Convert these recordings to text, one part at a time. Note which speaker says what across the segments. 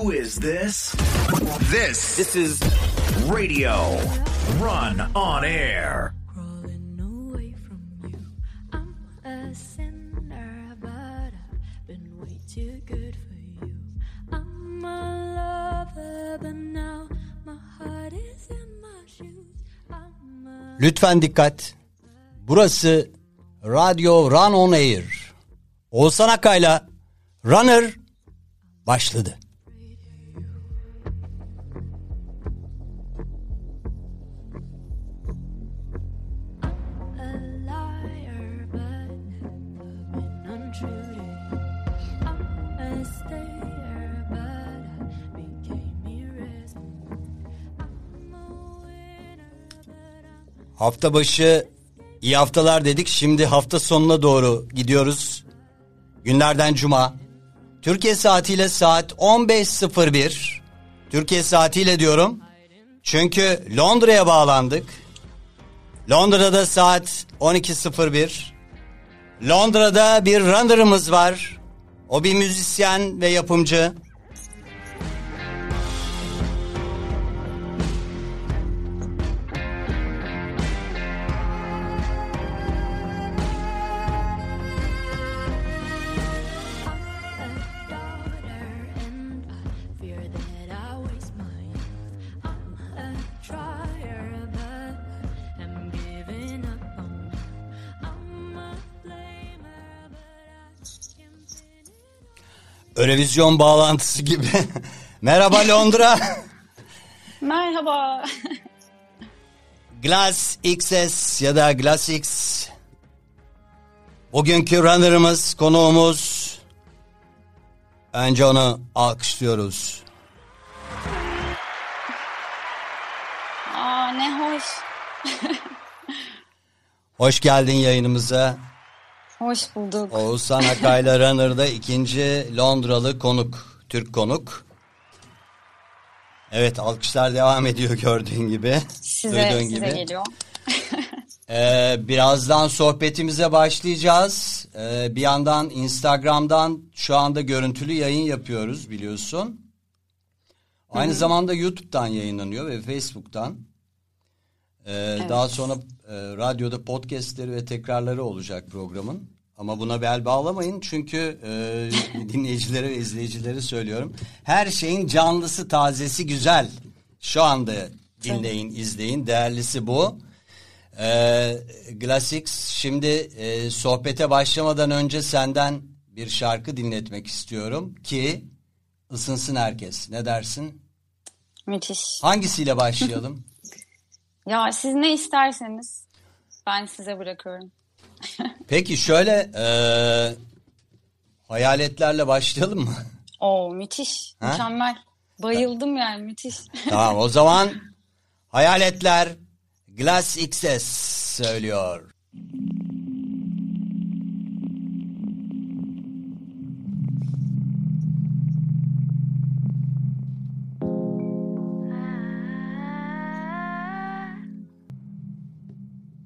Speaker 1: Who is this? This. This is Radio Run on Air.
Speaker 2: Crawling away from you. I'm a sinner, but I've been way too good for you. I'm a lover, but now my heart is in my shoes. I'm a
Speaker 3: Lütfen dikkat. Burası Radyo Run On Air. Oğuzhan Akay'la Runner başladı. Hafta başı iyi haftalar dedik. Şimdi hafta sonuna doğru gidiyoruz. Günlerden cuma. Türkiye saatiyle saat 15.01. Türkiye saatiyle diyorum. Çünkü Londra'ya bağlandık. Londra'da saat 12.01. Londra'da bir runner'ımız var. O bir müzisyen ve yapımcı. Örevizyon bağlantısı gibi. Merhaba Londra.
Speaker 4: Merhaba.
Speaker 3: Glass XS ya da Glass X. Bugünkü runner'ımız, konuğumuz. Önce onu alkışlıyoruz.
Speaker 4: Aa ne hoş.
Speaker 3: Hoş geldin yayınımıza.
Speaker 4: Hoş bulduk.
Speaker 3: Oğuzhan Akay'la Runner'da ikinci Londralı konuk, Türk konuk. Evet alkışlar devam ediyor gördüğün gibi.
Speaker 4: Size, size geliyor.
Speaker 3: Ee, birazdan sohbetimize başlayacağız. Ee, bir yandan Instagram'dan şu anda görüntülü yayın yapıyoruz biliyorsun. Aynı zamanda YouTube'dan yayınlanıyor ve Facebook'tan. Ee, Daha sonra e, radyoda podcastleri ve tekrarları olacak programın. Ama buna bel bağlamayın çünkü e, dinleyicilere ve izleyicilere söylüyorum. Her şeyin canlısı, tazesi güzel. Şu anda dinleyin, izleyin. Değerlisi bu. Ee, Glassix şimdi e, sohbete başlamadan önce senden bir şarkı dinletmek istiyorum ki ısınsın herkes. Ne dersin?
Speaker 4: Müthiş.
Speaker 3: Hangisiyle başlayalım?
Speaker 4: Ya siz ne isterseniz ben size bırakıyorum.
Speaker 3: Peki şöyle e, hayaletlerle başlayalım mı?
Speaker 4: Oo müthiş.
Speaker 3: Ha?
Speaker 4: Mükemmel. Bayıldım yani müthiş.
Speaker 3: tamam o zaman hayaletler Glass XS söylüyor.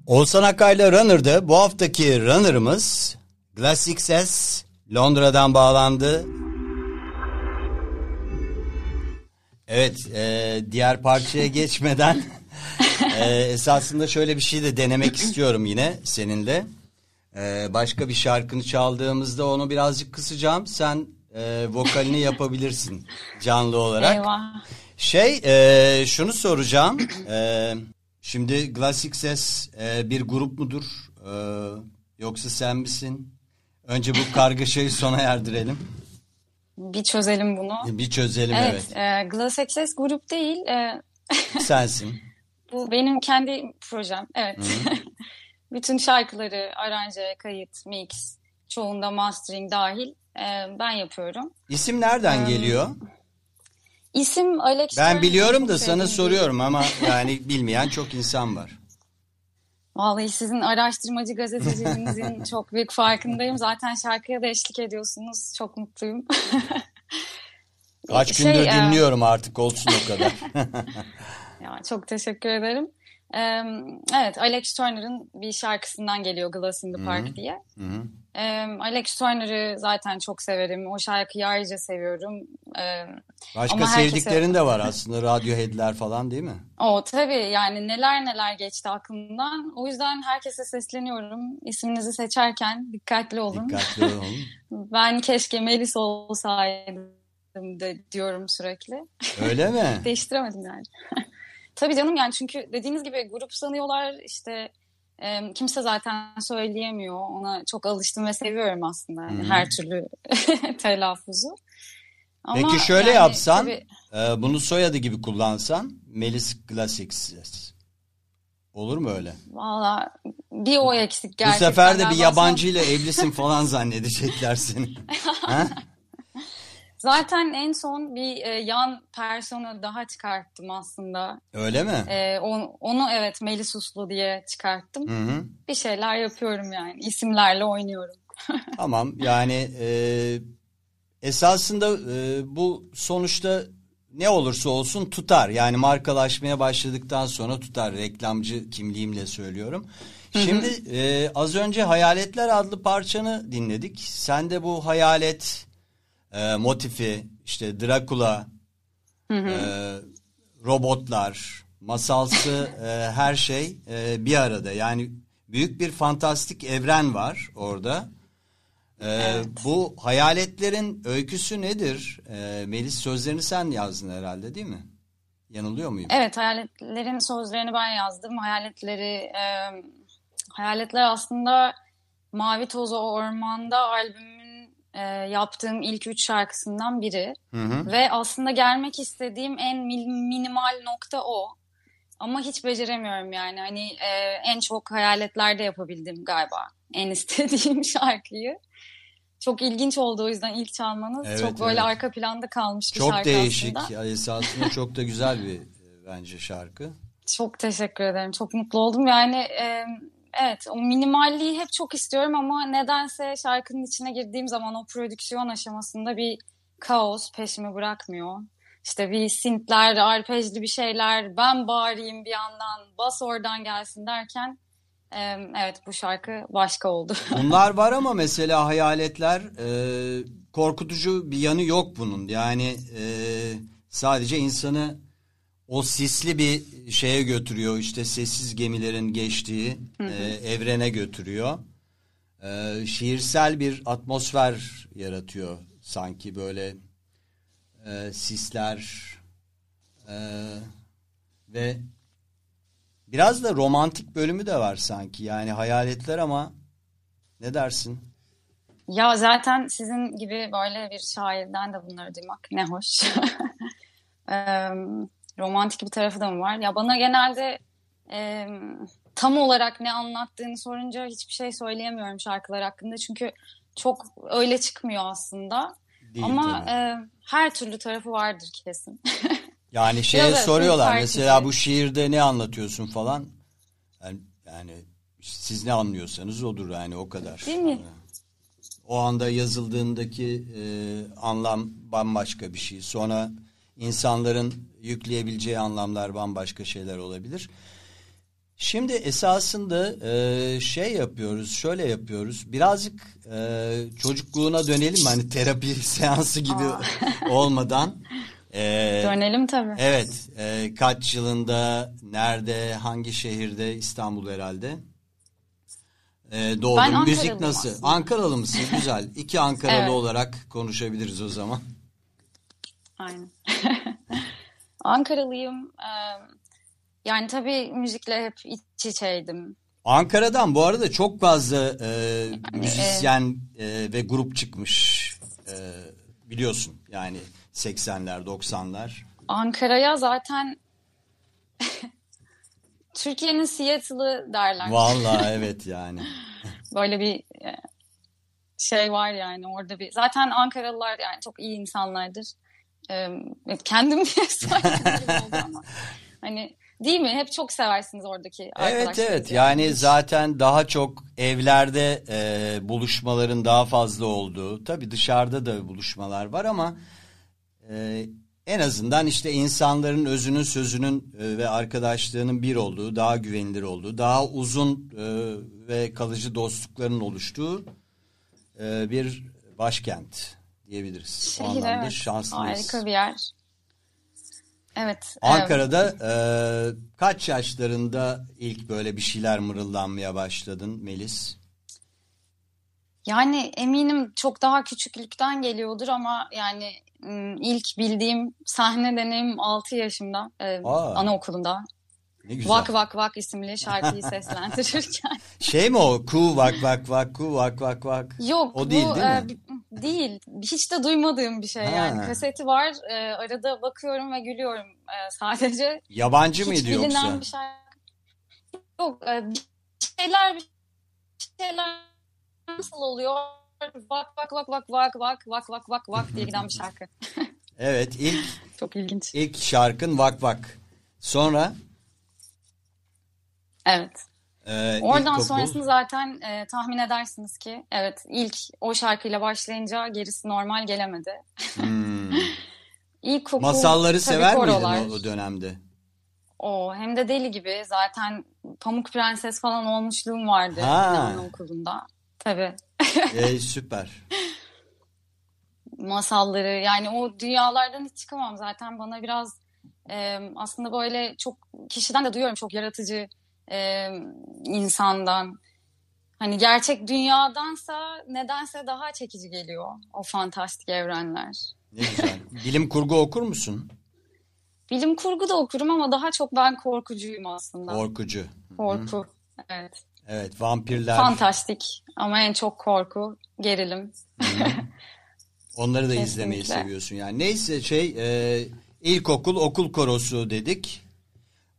Speaker 3: Oğuzhan Akay'la Runner'dı. Bu haftaki Runner'ımız Glass XS Londra'dan bağlandı. Evet, e, diğer parçaya geçmeden e, esasında şöyle bir şey de denemek istiyorum yine seninle. E, başka bir şarkını çaldığımızda onu birazcık kısacağım. Sen e, vokalini yapabilirsin canlı olarak.
Speaker 4: Eyvah.
Speaker 3: Şey, e, şunu soracağım. E, şimdi Classic Ses e, bir grup mudur? E, yoksa sen misin? Önce bu kargaşayı sona erdirelim.
Speaker 4: Bir çözelim bunu.
Speaker 3: Bir çözelim evet.
Speaker 4: Evet, e, Glass Access grup değil. e,
Speaker 3: Sensin.
Speaker 4: bu benim kendi projem. Evet. Bütün şarkıları, aranje, kayıt, mix, çoğunda mastering dahil e, ben yapıyorum.
Speaker 3: İsim nereden geliyor?
Speaker 4: İsim Alex
Speaker 3: Ben biliyorum da sana
Speaker 4: sevdiğim bir-
Speaker 3: soruyorum ama yani bilmeyen çok insan var.
Speaker 4: Vallahi sizin araştırmacı gazeteciliğinizin çok büyük farkındayım. Zaten şarkıya da eşlik ediyorsunuz. Çok mutluyum.
Speaker 3: Kaç
Speaker 4: Şey,
Speaker 3: gündür
Speaker 4: e,
Speaker 3: dinliyorum artık olsun o kadar.
Speaker 4: Ya, çok teşekkür ederim. Ee, evet, Alex Turner'ın bir şarkısından geliyor Glass in the Park diye.
Speaker 3: Hı hı.
Speaker 4: Ee, Alex Turner'ı zaten çok severim. O şarkıyı ayrıca seviyorum. Ee,
Speaker 3: Başka
Speaker 4: Ama
Speaker 3: sevdiklerin de var aslında. Radiohead'ler falan değil mi?
Speaker 4: o tabii yani neler neler geçti aklımdan. O yüzden herkese sesleniyorum. İsminizi seçerken dikkatli olun.
Speaker 3: Dikkatli olun.
Speaker 4: Ben keşke Melis olsaydım de diyorum sürekli.
Speaker 3: Öyle mi?
Speaker 4: Değiştiremedim yani. Tabii canım yani çünkü dediğiniz gibi grup sanıyorlar işte e, kimse zaten söyleyemiyor. Ona çok alıştım ve seviyorum aslında yani
Speaker 3: hı.
Speaker 4: her türlü telaffuzu. Ama
Speaker 3: Peki şöyle
Speaker 4: yani
Speaker 3: yapsan,
Speaker 4: tabii-
Speaker 3: e, bunu soyadı gibi kullansan, Melis Classics. Olur mu öyle?
Speaker 4: Valla bir o eksik
Speaker 3: Bu
Speaker 4: gerçekten.
Speaker 3: sefer de bir yabancıyla evlisin falan zannedecekler seni. ha?
Speaker 4: Zaten en son bir e, yan persona daha çıkarttım aslında.
Speaker 3: Öyle mi?
Speaker 4: E, onu, onu evet Melis Uslu diye çıkarttım.
Speaker 3: Hı hı.
Speaker 4: Bir şeyler yapıyorum yani. İsimlerle oynuyorum.
Speaker 3: Tamam yani e, esasında e, bu sonuçta ne olursa olsun tutar. Yani markalaşmaya başladıktan sonra tutar. Reklamcı kimliğimle söylüyorum. Şimdi e, az önce Hayaletler adlı parçanı dinledik. Sen de bu hayalet e, motifi işte Drakula, e, robotlar, masalsı e, her şey e, bir arada. Yani büyük bir fantastik evren var orada. E, Bu hayaletlerin öyküsü nedir? E, Melis sözlerini sen yazdın herhalde değil mi? Yanılıyor muyum?
Speaker 4: Evet, hayaletlerin sözlerini ben yazdım. Hayaletleri, e, hayaletler aslında Mavi Toz O Orman'da albümün e, yaptığım ilk üç şarkısından biri.
Speaker 3: Hı hı.
Speaker 4: Ve aslında gelmek istediğim en minimal nokta o. Ama hiç beceremiyorum yani. Hani e, en çok hayaletlerde yapabildim galiba. En istediğim şarkıyı. Çok ilginç oldu o yüzden ilk çalmanız.
Speaker 3: Evet,
Speaker 4: çok böyle
Speaker 3: evet.
Speaker 4: arka planda kalmış bir
Speaker 3: Çok
Speaker 4: şarkı
Speaker 3: değişik.
Speaker 4: aslında.
Speaker 3: Ya, Esasında çok da güzel bir e, bence şarkı.
Speaker 4: Çok teşekkür ederim. Çok mutlu oldum. Yani e, evet o minimalliği hep çok istiyorum ama nedense şarkının içine girdiğim zaman o prodüksiyon aşamasında bir kaos peşimi bırakmıyor. İşte bir sintler, arpejli bir şeyler, ben bağırayım bir yandan, bas oradan gelsin derken evet bu şarkı başka oldu.
Speaker 3: Bunlar var ama mesela hayaletler e, korkutucu bir yanı yok bunun. Yani e, sadece insanı o sisli bir şeye götürüyor. İşte sessiz gemilerin geçtiği e, evrene götürüyor. E, şiirsel bir atmosfer yaratıyor sanki böyle e, sisler e, ve biraz da romantik bölümü de var sanki. Yani hayaletler ama ne dersin?
Speaker 4: Ya zaten sizin gibi böyle bir şairden de bunları duymak ne hoş. romantik bir tarafı da mı var? Ya bana genelde eee, tam olarak ne anlattığını sorunca hiçbir şey söyleyemiyorum şarkılar hakkında. Çünkü çok öyle çıkmıyor aslında.
Speaker 3: Değil
Speaker 4: Ama eee, her türlü tarafı vardır kesin.
Speaker 3: Yani şeye
Speaker 4: Biraz
Speaker 3: soruyorlar mesela bu şiirde ne anlatıyorsun falan. Yani, yani siz ne anlıyorsanız odur yani o kadar.
Speaker 4: Değil mi?
Speaker 3: O anda yazıldığındaki e, anlam bambaşka bir şey. Sonra insanların yükleyebileceği anlamlar bambaşka şeyler olabilir. Şimdi esasında e, şey yapıyoruz, şöyle yapıyoruz. Birazcık e, çocukluğuna dönelim? Hani terapi seansı gibi olmadan. E,
Speaker 4: Dönelim tabii.
Speaker 3: Evet, e, kaç yılında, nerede, hangi şehirde, İstanbul herhalde. E, doğdun.
Speaker 4: Ben
Speaker 3: Müzik nasıl?
Speaker 4: aslında.
Speaker 3: Ankaralı mısın? Güzel. İki Ankaralı
Speaker 4: Evet.
Speaker 3: olarak konuşabiliriz o zaman.
Speaker 4: Aynen. Ankaralıyım. Eee, yani tabii müzikle hep iç içeydim.
Speaker 3: Ankara'dan bu arada çok fazla e, müzisyen e, ve grup çıkmış. E, biliyorsun yani 80'ler, 90'lar.
Speaker 4: Ankara'ya zaten Türkiye'nin Seattle'ı derler.
Speaker 3: Vallahi evet yani.
Speaker 4: Böyle bir şey var yani orada bir. Zaten Ankaralılar yani çok iyi insanlardır. E, kendim diye gibi oldu ama. Hani değil mi? Hep çok seversiniz oradaki
Speaker 3: Evet
Speaker 4: arkadaşlarınızı.
Speaker 3: evet yani zaten daha çok evlerde e, buluşmaların daha fazla olduğu tabii dışarıda da buluşmalar var ama e, en azından işte insanların özünün sözünün e, ve arkadaşlığının bir olduğu daha güvenilir olduğu daha uzun e, ve kalıcı dostlukların oluştuğu e, bir başkent diyebiliriz. O
Speaker 4: Şehir
Speaker 3: anlamda
Speaker 4: evet.
Speaker 3: şanslıyız.
Speaker 4: Harika bir yer. Evet.
Speaker 3: Ankara'da e, kaç yaşlarında ilk böyle bir şeyler mırıldanmaya başladın Melis?
Speaker 4: Yani eminim çok daha küçüklükten geliyordur ama yani ilk bildiğim sahne deneyim 6 yaşımda e,
Speaker 3: Aa.
Speaker 4: anaokulunda.
Speaker 3: Ne güzel.
Speaker 4: Vak Vak Vak isimli şarkıyı seslendirirken.
Speaker 3: Şey mi o? Ku vak vak vak ku vak vak vak.
Speaker 4: Yok
Speaker 3: O
Speaker 4: bu
Speaker 3: değil, değil
Speaker 4: e,
Speaker 3: mi?
Speaker 4: Değil. Hiç de duymadığım bir şey
Speaker 3: Ha.
Speaker 4: yani. Kaseti var. e, arada bakıyorum ve gülüyorum e, sadece.
Speaker 3: Yabancı
Speaker 4: Hiç
Speaker 3: mıydı
Speaker 4: bilinen
Speaker 3: yoksa?
Speaker 4: bir şarkı. Yok e, bir şeyler bir şeyler nasıl oluyor? Vak vak vak vak vak vak vak vak vak vak diye giden bir şarkı.
Speaker 3: Evet ilk
Speaker 4: Çok ilginç.
Speaker 3: ilk şarkın vak vak. Sonra
Speaker 4: Evet.
Speaker 3: E,
Speaker 4: Oradan sonrasını zaten e, tahmin edersiniz ki evet ilk o şarkıyla başlayınca gerisi normal gelemedi.
Speaker 3: Hmm.
Speaker 4: İlkokul
Speaker 3: Masalları sever miydin
Speaker 4: korolar.
Speaker 3: o, o dönemde?
Speaker 4: O hem de deli gibi zaten Pamuk Prenses falan olmuşluğum vardı
Speaker 3: Ha.
Speaker 4: anaokulunda. Tabii
Speaker 3: e, süper.
Speaker 4: masalları yani o dünyalardan hiç çıkamam zaten bana biraz e, aslında böyle çok kişiden de duyuyorum çok yaratıcı e, insandan. Hani gerçek dünyadansa nedense daha çekici geliyor o fantastik evrenler.
Speaker 3: Ne güzel. Bilim kurgu okur musun?
Speaker 4: Bilim kurgu da okurum ama daha çok ben korkucuyum aslında.
Speaker 3: Korkucu.
Speaker 4: Korku. Evet.
Speaker 3: Evet vampirler.
Speaker 4: Fantastik ama en çok korku, gerilim.
Speaker 3: Onları da izlemeyi
Speaker 4: Kesinlikle.
Speaker 3: seviyorsun yani. Neyse şey e, ilkokul okul korosu dedik.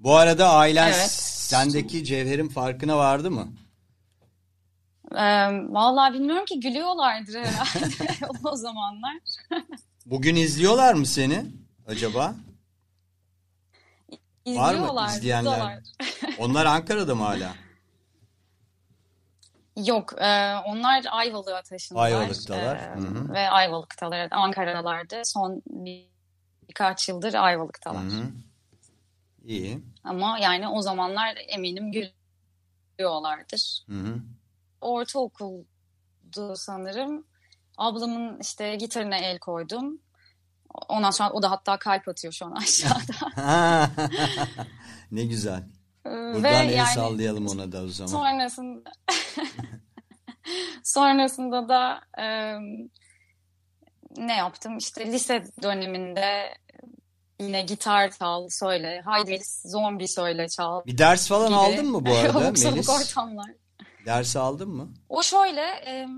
Speaker 3: Bu arada ailen
Speaker 4: Evet.
Speaker 3: sendeki cevherin farkına vardı mı?
Speaker 4: Ee, vallahi bilmiyorum ki gülüyorlardır herhalde o zamanlar.
Speaker 3: Bugün izliyorlar mı seni acaba? Var mı
Speaker 4: İzliyorlar,
Speaker 3: izleyenler?
Speaker 4: izliyorlar.
Speaker 3: Onlar Ankara'da mı hala?
Speaker 4: Yok, e, onlar Ayvalık'a taşındılar.
Speaker 3: Ayvalık'talar.
Speaker 4: E,
Speaker 3: Hı hı.
Speaker 4: ve Ayvalık'talar. Ankara'dalardı. Son bir, birkaç yıldır Ayvalık'talar.
Speaker 3: Hı hı. İyi.
Speaker 4: Ama yani o zamanlar eminim gülüyorlardır.
Speaker 3: Hı hı.
Speaker 4: Ortaokuldu sanırım. Ablamın işte gitarına el koydum. Ondan sonra o da hatta kalp atıyor şu an aşağıda.
Speaker 3: ne güzel. Buradan
Speaker 4: Ve
Speaker 3: el
Speaker 4: yani
Speaker 3: sallayalım ona da o zaman.
Speaker 4: sonrasında sonrasında da e, ne yaptım? İşte lise döneminde yine gitar çal, söyle. Haydi Melis, zombi söyle çal.
Speaker 3: Bir ders falan
Speaker 4: gibi.
Speaker 3: aldın mı bu arada Melis?
Speaker 4: ortamlar.
Speaker 3: Ders aldın mı?
Speaker 4: O şöyle, e,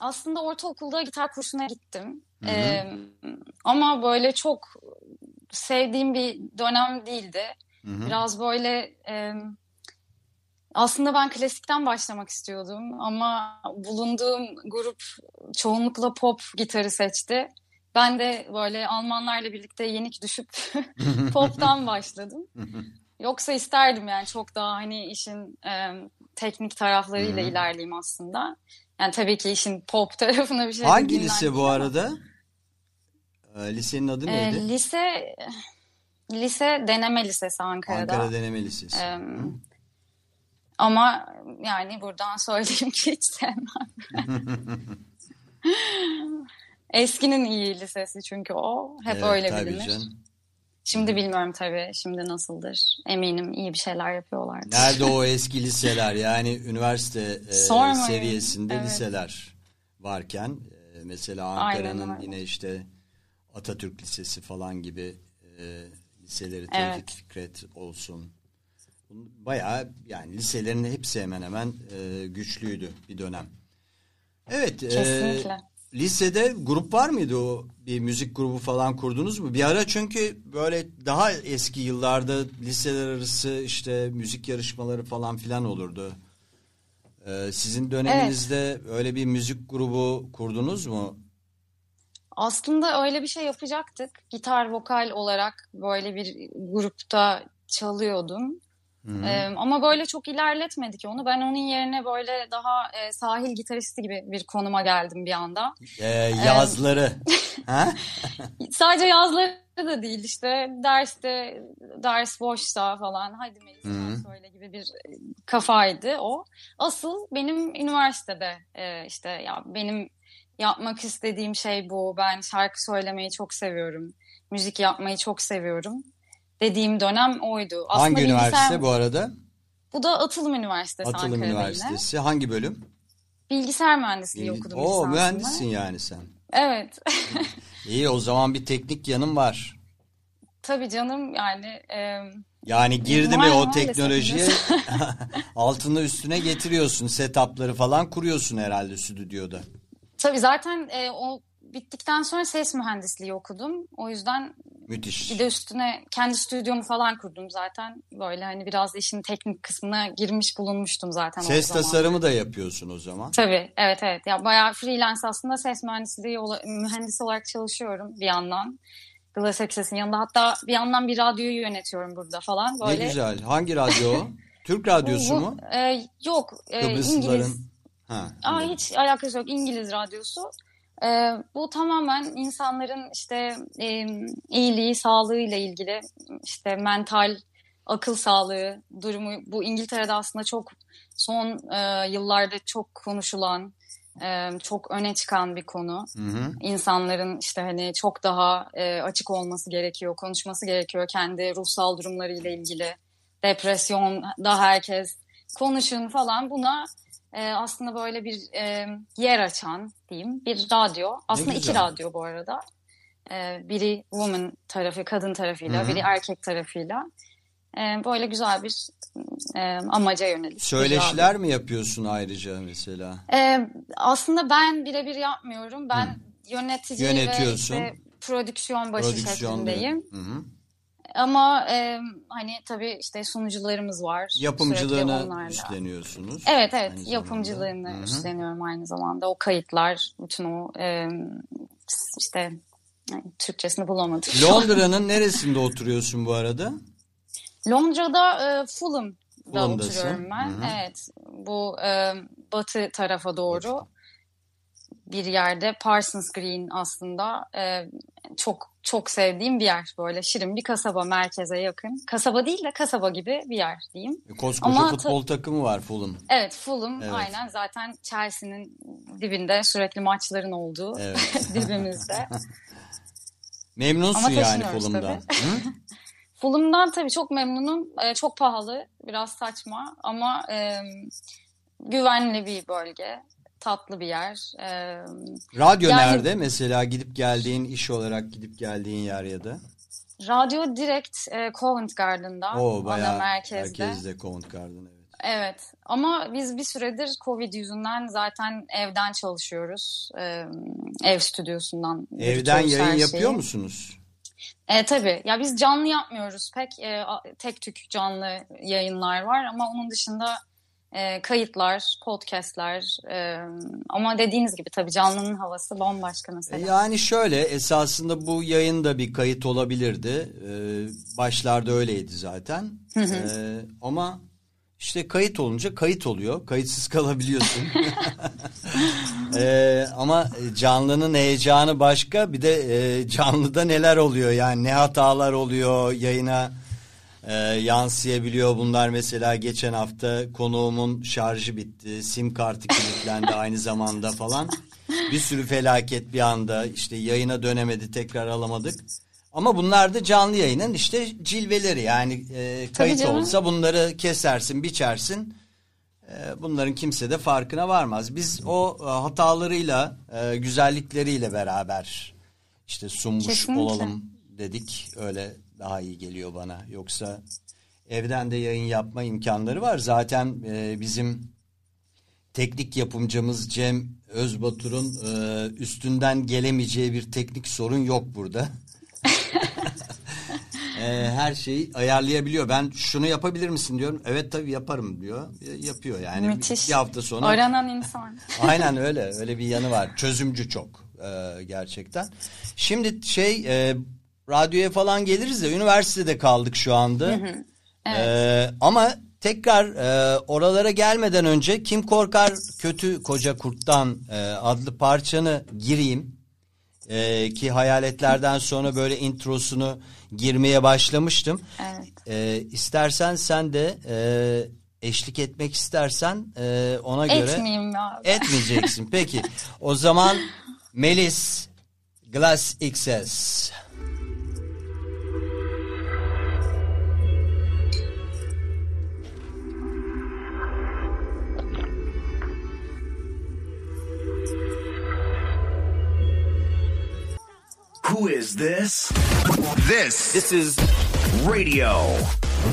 Speaker 4: aslında ortaokulda gitar kursuna gittim.
Speaker 3: Hı hı.
Speaker 4: E, ama böyle çok sevdiğim bir dönem değildi.
Speaker 3: Hı hı.
Speaker 4: Biraz böyle e, aslında ben klasikten başlamak istiyordum ama bulunduğum grup çoğunlukla pop gitarı seçti. Ben de böyle Almanlarla birlikte yenik düşüp poptan başladım. Yoksa isterdim yani çok daha hani işin e, teknik taraflarıyla ilerleyeyim aslında. Yani tabii ki işin pop tarafına bir şey
Speaker 3: Hangi lise bu
Speaker 4: ama.
Speaker 3: arada? Ee, lisenin adı
Speaker 4: E,
Speaker 3: neydi?
Speaker 4: lise lise deneme lisesi Ankara'da.
Speaker 3: Ankara Deneme Lisesi. Hı.
Speaker 4: Ama yani buradan söyleyeyim ki hiç sevmem. Eskinin iyi lisesi çünkü o. Hep
Speaker 3: Evet,
Speaker 4: öyle
Speaker 3: tabii
Speaker 4: bilinir.
Speaker 3: canım.
Speaker 4: Şimdi bilmiyorum tabii. Şimdi nasıldır. Eminim iyi bir şeyler yapıyorlardır.
Speaker 3: Nerede o eski liseler yani üniversite e, seviyesinde
Speaker 4: Evet.
Speaker 3: liseler varken e, mesela Ankara'nın yine işte Atatürk Lisesi falan gibi e, liseleri
Speaker 4: Evet.
Speaker 3: Tevfik Fikret olsun. Bayağı yani liselerin hepsi hemen hemen e, güçlüydü bir dönem. Evet. e,
Speaker 4: Kesinlikle.
Speaker 3: Lisede grup var mıydı o bir müzik grubu falan kurdunuz mu? Bir ara çünkü böyle daha eski yıllarda liseler arası işte müzik yarışmaları falan filan olurdu. E, sizin döneminizde öyle bir müzik grubu kurdunuz mu?
Speaker 4: Aslında öyle bir şey yapacaktık. Gitar vokal olarak böyle bir grupta çalıyordum.
Speaker 3: Hı hı.
Speaker 4: Ee, ama böyle çok ilerletmedik onu. Ben onun yerine böyle daha e, sahil gitaristi gibi bir konuma geldim bir anda.
Speaker 3: E, yazları. ha?
Speaker 4: Sadece yazları da değil işte derste ders boşsa falan hadi Melis söyle gibi bir kafaydı o. Asıl benim üniversitede e, işte ya benim yapmak istediğim şey bu. Ben şarkı söylemeyi çok seviyorum. Müzik yapmayı çok seviyorum. Dediğim dönem oydu. Aslında
Speaker 3: Hangi
Speaker 4: bilgisayar-
Speaker 3: üniversite bu arada?
Speaker 4: Bu da Atılım Üniversitesi
Speaker 3: Atılım
Speaker 4: Ankara'da yine.
Speaker 3: Üniversitesi. Hangi bölüm?
Speaker 4: Bilgisayar mühendisliği
Speaker 3: Bilgi-
Speaker 4: okudum
Speaker 3: Oo mühendissin yani sen.
Speaker 4: Evet.
Speaker 3: İyi o zaman bir teknik yanım var.
Speaker 4: Tabii canım yani e,
Speaker 3: Yani girdi mi o teknolojiye altını üstüne getiriyorsun. Setupları falan kuruyorsun herhalde stüdyoda.
Speaker 4: tabii zaten e, o bittikten sonra ses mühendisliği okudum. O yüzden
Speaker 3: Müthiş.
Speaker 4: bir de üstüne kendi stüdyomu falan kurdum zaten. Böyle hani biraz işin teknik kısmına girmiş bulunmuştum zaten o
Speaker 3: Ses tasarımı da yapıyorsun o zaman.
Speaker 4: Tabii evet evet. Ya bayağı freelance aslında ses mühendisliği mühendisi olarak çalışıyorum bir yandan. Glass Access'in yanında hatta bir yandan bir radyoyu yönetiyorum burada falan. Böyle
Speaker 3: Ne güzel. Hangi radyo? Türk radyosu
Speaker 4: Bu-
Speaker 3: mu?
Speaker 4: e, yok e. İngiliz.
Speaker 3: Ha,
Speaker 4: Aa, hiç alakası yok İngiliz radyosu. E, bu tamamen insanların işte e, iyiliği, sağlığıyla ilgili işte mental akıl sağlığı durumu. Bu İngiltere'de aslında çok son e, yıllarda çok konuşulan, e, çok öne çıkan bir konu.
Speaker 3: Hı hı.
Speaker 4: İnsanların işte hani çok daha e, açık olması gerekiyor, konuşması gerekiyor kendi ruhsal durumlarıyla ilgili. Depresyon da herkes konuşun falan buna e, aslında böyle bir e, yer açan diyeyim bir radyo. Aslında iki radyo bu arada. E, biri woman tarafı, kadın tarafıyla,
Speaker 3: Hı hı.
Speaker 4: biri erkek tarafıyla. E, böyle güzel bir e, amaca yönelik.
Speaker 3: Söyleşiler mi yapıyorsun ayrıca mesela?
Speaker 4: ee, aslında ben birebir yapmıyorum. Ben yönetici ve işte prodüksiyon başı
Speaker 3: Prodüksiyon
Speaker 4: şeklindeyim.
Speaker 3: Hı hı.
Speaker 4: Ama e, hani tabii işte sunucularımız var.
Speaker 3: Yapımcılığını üstleniyorsunuz.
Speaker 4: Evet evet
Speaker 3: aynı zamanda.
Speaker 4: yapımcılığını
Speaker 3: hı.
Speaker 4: üstleniyorum aynı zamanda. O kayıtlar, bütün o e, işte yani Türkçesini bulamadım.
Speaker 3: Londra'nın neresinde oturuyorsun bu arada?
Speaker 4: Londra'da e, Fulham'da
Speaker 3: Fulham'dasın.
Speaker 4: oturuyorum ben.
Speaker 3: Hı hı.
Speaker 4: Evet. Bu e, batı tarafa doğru bir yerde Parsons Green aslında e, çok çok sevdiğim bir yer böyle şirin bir kasaba merkeze yakın. Kasaba değil de kasaba gibi bir yer diyeyim.
Speaker 3: E, Koskoca
Speaker 4: Ama
Speaker 3: futbol takımı var Fulham.
Speaker 4: Evet Fulham
Speaker 3: Evet.
Speaker 4: aynen zaten Chelsea'nin dibinde sürekli maçların olduğu
Speaker 3: Evet.
Speaker 4: dibimizde.
Speaker 3: Memnunsun
Speaker 4: Ama
Speaker 3: yani Fulham'dan.
Speaker 4: Fulham'dan tabii çok memnunum. Ee, çok pahalı, biraz saçma ama e, güvenli bir bölge, tatlı bir yer. Ee,
Speaker 3: Radyo
Speaker 4: Yani-
Speaker 3: nerede? Mesela gidip geldiğin iş olarak gidip geldiğin yer ya da.
Speaker 4: radyo direkt e, Covent Garden'da,
Speaker 3: O
Speaker 4: ana
Speaker 3: bayağı
Speaker 4: merkezde.
Speaker 3: merkezde Covent Garden evet.
Speaker 4: Evet ama biz bir süredir Covid yüzünden zaten evden çalışıyoruz. Ee, ev stüdyosundan.
Speaker 3: Evden yayın yapıyor musunuz?
Speaker 4: E, tabii. Ya biz canlı yapmıyoruz pek. E, tek tük canlı yayınlar var ama onun dışında e, kayıtlar, podcastler. e, ama dediğiniz gibi tabii canlının havası bambaşka
Speaker 3: E,
Speaker 4: mesela.
Speaker 3: Yani şöyle esasında bu yayın da bir kayıt olabilirdi. Ee, başlarda öyleydi zaten. Ee, ama işte kayıt olunca kayıt oluyor. Kayıtsız kalabiliyorsun. Ee, ama canlının heyecanı başka. Bir de e, canlıda neler oluyor yani ne hatalar oluyor yayına e, yansıyabiliyor. Bunlar mesela geçen hafta konuğumun şarjı bitti. Sim kartı kilitlendi aynı zamanda falan. Bir sürü felaket bir anda işte yayına dönemedi tekrar alamadık. Ama bunlar da canlı yayının işte cilveleri yani e, kayıt olsa bunları kesersin biçersin. E, bunların kimse de farkına varmaz. Biz o e, hatalarıyla e, güzellikleriyle beraber işte sunmuş
Speaker 4: Kesinlikle.
Speaker 3: olalım dedik. Öyle daha iyi geliyor bana. Yoksa evden de yayın yapma imkanları var. Zaten e, bizim teknik yapımcımız Cem Özbatur'un e, üstünden gelemeyeceği bir teknik sorun yok burada. E, her şeyi ayarlayabiliyor. Ben şunu yapabilir misin diyorum. Evet tabii yaparım diyor. E, yapıyor yani.
Speaker 4: Müthiş.
Speaker 3: Bir hafta sonra.
Speaker 4: Aranan insan.
Speaker 3: Aynen öyle. Öyle bir yanı var. Çözümcü çok e, gerçekten. Şimdi şey e, radyoya falan geliriz de üniversitede kaldık şu anda. E, ama tekrar e, oralara gelmeden önce Kim Korkar Kötü Koca Kurt'tan e, adlı parçanı gireyim. E, ki hayaletlerden sonra böyle introsunu girmeye başlamıştım.
Speaker 4: Evet.
Speaker 3: E, istersen sen de e, eşlik etmek istersen e, ona göre
Speaker 4: Etmeyeyim ya.
Speaker 3: etmeyeceksin. Peki o zaman Melis Glass XS.
Speaker 1: Who is this? This. This is Radio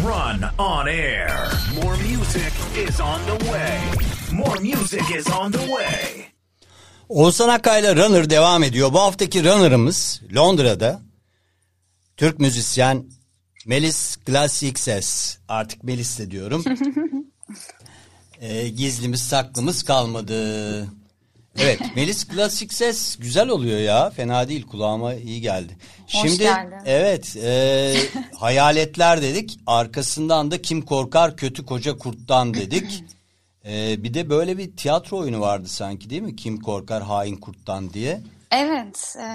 Speaker 1: Run on Air. More music is on the way. More music is on the way.
Speaker 3: Oğuzhan Akkay'la Runner devam ediyor. Bu haftaki Runner'ımız Londra'da Türk müzisyen Melis Glass XS. Artık Melis de diyorum. Ee, gizlimiz saklımız kalmadı. Evet Melis Glass XS güzel oluyor ya. Fena değil kulağıma iyi geldi.
Speaker 4: Hoş
Speaker 3: Şimdi
Speaker 4: geldin.
Speaker 3: evet e, hayaletler dedik. Arkasından da kim korkar kötü koca kurttan dedik. Ee, bir de böyle bir tiyatro oyunu vardı sanki değil mi? Kim korkar hain kurttan diye.
Speaker 4: Evet, e,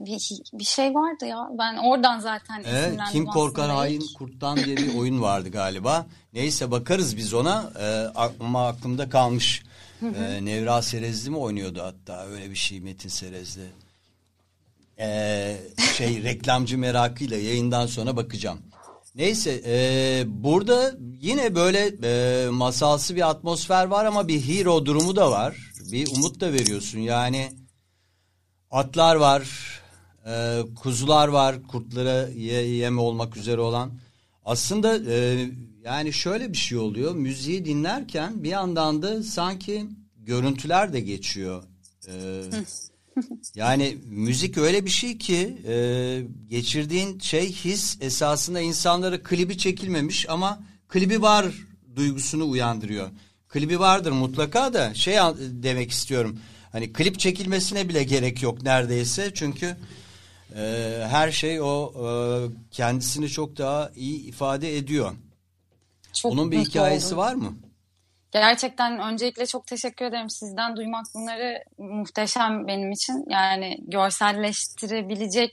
Speaker 4: bir, bir şey vardı ya. Ben oradan zaten
Speaker 3: Evet, kim korkar hain
Speaker 4: ilk.
Speaker 3: kurttan diye bir oyun vardı galiba. Neyse bakarız biz ona. Ee, ama aklımda kalmış. Ee, Nevra Serezli mi oynuyordu hatta öyle bir şey Metin Serezli. Ee, şey reklamcı merakıyla yayından sonra bakacağım. Neyse e, burada yine böyle e, masalsı bir atmosfer var ama bir hero durumu da var. Bir umut da veriyorsun yani atlar var, e, kuzular var, kurtlara ye, yem olmak üzere olan. Aslında e, yani şöyle bir şey oluyor. Müziği dinlerken bir yandan da sanki görüntüler de geçiyor. E, yani müzik öyle bir şey ki e, geçirdiğin şey his esasında insanlara klibi çekilmemiş ama klibi var duygusunu uyandırıyor. Klibi vardır mutlaka da şey demek istiyorum. Hani klip çekilmesine bile gerek yok neredeyse çünkü e, her şey o e, kendisini çok daha iyi ifade ediyor.
Speaker 4: Çok
Speaker 3: Onun bir hikayesi
Speaker 4: oldum.
Speaker 3: var mı?
Speaker 4: Gerçekten öncelikle çok teşekkür ederim. Sizden duymak bunları muhteşem benim için. Yani görselleştirebilecek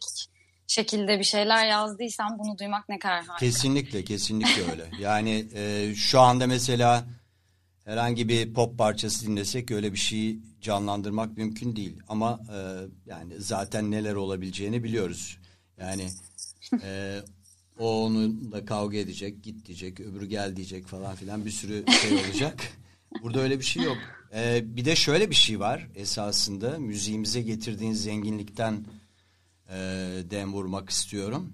Speaker 4: şekilde bir şeyler yazdıysam bunu duymak ne kadar harika.
Speaker 3: Kesinlikle kesinlikle öyle. Yani e, şu anda mesela herhangi bir pop parçası dinlesek öyle bir şeyi canlandırmak mümkün değil. Ama e, yani zaten neler olabileceğini biliyoruz. Yani e, o onunla kavga edecek, git diyecek, öbürü gel diyecek falan filan bir sürü şey olacak. Burada öyle bir şey yok. E, bir de şöyle bir şey var esasında müziğimize getirdiğin zenginlikten e, dem vurmak istiyorum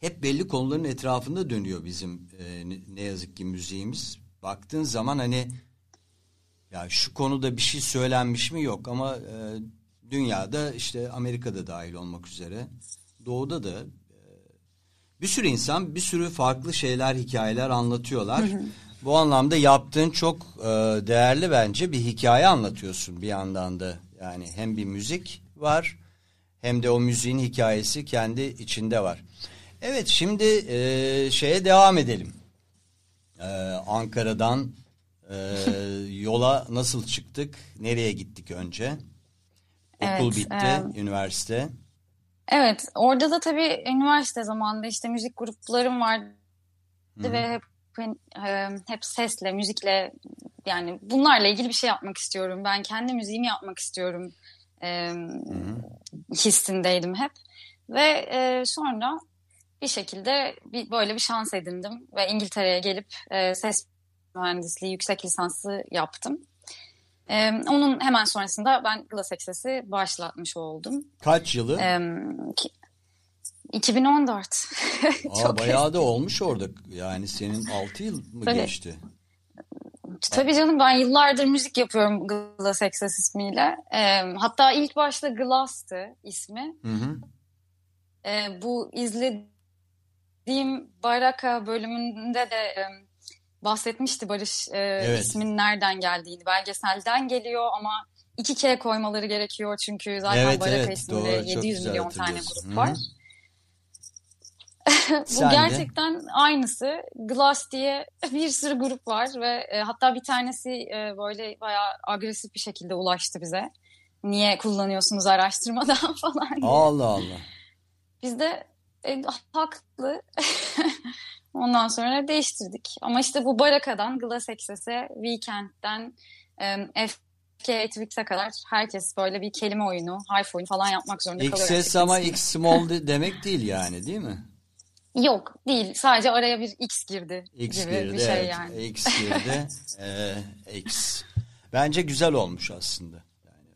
Speaker 3: hep belli konuların etrafında dönüyor bizim e, ne, yazık ki müziğimiz. Baktığın zaman hani ya şu konuda bir şey söylenmiş mi yok ama e, dünyada işte Amerika'da dahil olmak üzere doğuda da bir sürü insan bir sürü farklı şeyler hikayeler anlatıyorlar. Bu anlamda yaptığın çok e, değerli bence bir hikaye anlatıyorsun bir yandan da yani hem bir müzik var hem de o müziğin hikayesi kendi içinde var. Evet şimdi e, şeye devam edelim. E, Ankara'dan e, yola nasıl çıktık? Nereye gittik önce? Okul
Speaker 4: Evet,
Speaker 3: bitti,
Speaker 4: e,
Speaker 3: üniversite.
Speaker 4: Evet, orada da tabii üniversite zamanında işte müzik gruplarım vardı ve hep e, hep sesle, müzikle yani bunlarla ilgili bir şey yapmak istiyorum. Ben kendi müziğimi yapmak istiyorum e, hissindeydim hep. Ve e, sonra bir şekilde bir, böyle bir şans edindim ve İngiltere'ye gelip e, ses mühendisliği yüksek lisansı yaptım. E, onun hemen sonrasında ben Glass Access'i başlatmış oldum.
Speaker 3: Kaç yılı?
Speaker 4: Em, ki- 2014.
Speaker 3: Aa,
Speaker 4: Çok
Speaker 3: bayağı da olmuş orada. Yani senin 6 yıl mı
Speaker 4: Tabii.
Speaker 3: geçti?
Speaker 4: Tabii canım ben yıllardır müzik yapıyorum Glass Access ismiyle. Em, hatta ilk başta Glass'tı ismi.
Speaker 3: Hı hı.
Speaker 4: E, bu izlediğim Baraka bölümünde de bahsetmişti Barış e,
Speaker 3: Evet.
Speaker 4: ismin nereden geldiğini. Belgeselden geliyor ama iki K koymaları gerekiyor çünkü zaten
Speaker 3: Evet,
Speaker 4: Baraka
Speaker 3: evet,
Speaker 4: isminde
Speaker 3: doğru, çok
Speaker 4: 700
Speaker 3: güzel
Speaker 4: milyon tane grup var.
Speaker 3: hı.
Speaker 4: Bu
Speaker 3: Sen de.
Speaker 4: gerçekten aynısı. Glass diye bir sürü grup var ve e, hatta bir tanesi e, böyle bayağı agresif bir şekilde ulaştı bize. Niye kullanıyorsunuz araştırmadan falan diye.
Speaker 3: Allah Allah.
Speaker 4: Biz de e, haklı. Ondan sonra değiştirdik. Ama işte bu Baraka'dan Glass Access'e, Weekend'den e, Twix'e kadar herkes böyle bir kelime oyunu, harf oyunu falan yapmak zorunda kalıyor. Gerçekten
Speaker 3: ama. X small de- demek değil yani değil mi?
Speaker 4: Yok değil. Sadece araya bir X girdi
Speaker 3: X
Speaker 4: gibi
Speaker 3: girdi
Speaker 4: bir şey
Speaker 3: evet.
Speaker 4: yani.
Speaker 3: X girdi. Ee, X. Bence güzel olmuş aslında. Yani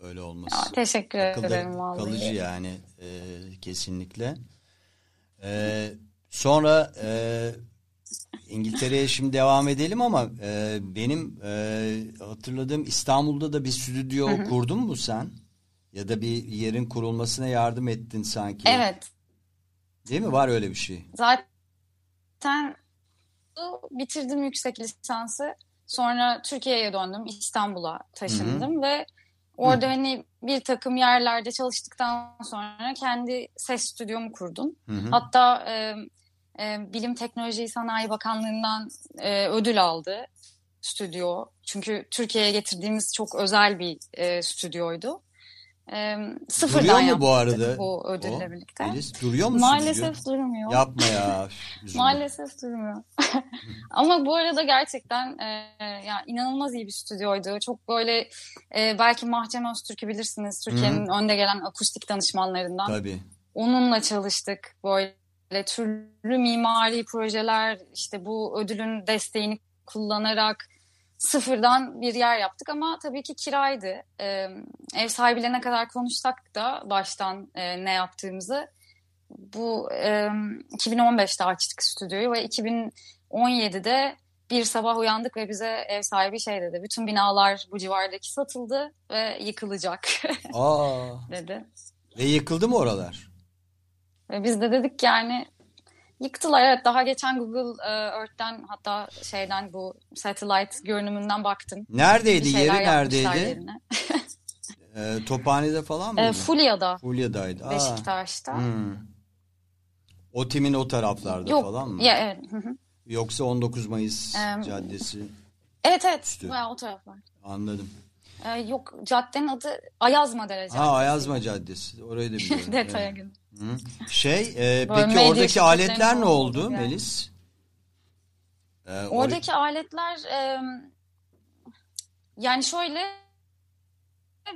Speaker 3: öyle olması.
Speaker 4: Ya, teşekkür
Speaker 3: Akılda
Speaker 4: ederim vallahi.
Speaker 3: kalıcı yani e, kesinlikle. E, sonra e, İngiltere'ye şimdi devam edelim ama e, benim e, hatırladığım İstanbul'da da bir stüdyo kurdun mu sen? Ya da bir yerin kurulmasına yardım ettin sanki.
Speaker 4: Evet.
Speaker 3: Değil mi? Var öyle bir şey.
Speaker 4: Zaten bitirdim yüksek lisansı. Sonra Türkiye'ye döndüm. İstanbul'a taşındım ve orada hani bir takım yerlerde çalıştıktan sonra kendi ses stüdyomu kurdum.
Speaker 3: Hı hı.
Speaker 4: Hatta e, e, Bilim Teknoloji Sanayi Bakanlığı'ndan e, ödül aldı stüdyo. Çünkü Türkiye'ye getirdiğimiz çok özel bir e, stüdyoydu. E, sıfırdan
Speaker 3: Duruyor mu
Speaker 4: yaptık
Speaker 3: bu arada?
Speaker 4: bu ödülle
Speaker 3: o?
Speaker 4: birlikte.
Speaker 3: Melis, duruyor mu
Speaker 4: Maalesef
Speaker 3: stüdyo?
Speaker 4: durmuyor.
Speaker 3: Yapma ya.
Speaker 4: Maalesef durmuyor. Ama bu arada gerçekten e, ya inanılmaz iyi bir stüdyoydu. Çok böyle e, belki Mahcem Öztürk'ü bilirsiniz. Türkiye'nin önde gelen akustik danışmanlarından.
Speaker 3: Tabii.
Speaker 4: Onunla çalıştık. Böyle türlü mimari projeler, işte bu ödülün desteğini kullanarak sıfırdan bir yer yaptık ama tabii ki kiraydı. Ee, ev sahibiyle ne kadar konuşsak da baştan e, ne yaptığımızı bu e, 2015'te açtık stüdyoyu ve 2017'de bir sabah uyandık ve bize ev sahibi şey dedi. Bütün binalar bu civardaki satıldı ve yıkılacak
Speaker 3: Aa,
Speaker 4: dedi.
Speaker 3: ve yıkıldı mı oralar?
Speaker 4: Ve biz de dedik yani yıktılar evet daha geçen Google e, Earth'ten hatta şeyden bu satellite görünümünden baktım.
Speaker 3: Neredeydi? Yeri neredeydi? Ee, Tophane'de falan mıydı?
Speaker 4: E, Fulya'da,
Speaker 3: Fulya'daydı. Aa,
Speaker 4: Beşiktaş'ta.
Speaker 3: hmm. O timin o taraflarda
Speaker 4: Yok,
Speaker 3: falan mı?
Speaker 4: ya evet.
Speaker 3: Yoksa 19 Mayıs
Speaker 4: Em,
Speaker 3: Caddesi.
Speaker 4: Evet evet,
Speaker 3: Üstü.
Speaker 4: o taraflar.
Speaker 3: Anladım.
Speaker 4: E, yok caddenin adı Ayazma Derece.
Speaker 3: Ha Ayazma Caddesi. Orayı da biliyorum.
Speaker 4: Detaya
Speaker 3: Evet.
Speaker 4: girdim.
Speaker 3: Hı. Şey, e, peki oradaki aletler ne oldu
Speaker 4: yer.
Speaker 3: Melis? Ee, or-
Speaker 4: Oradaki aletler e, yani şöyle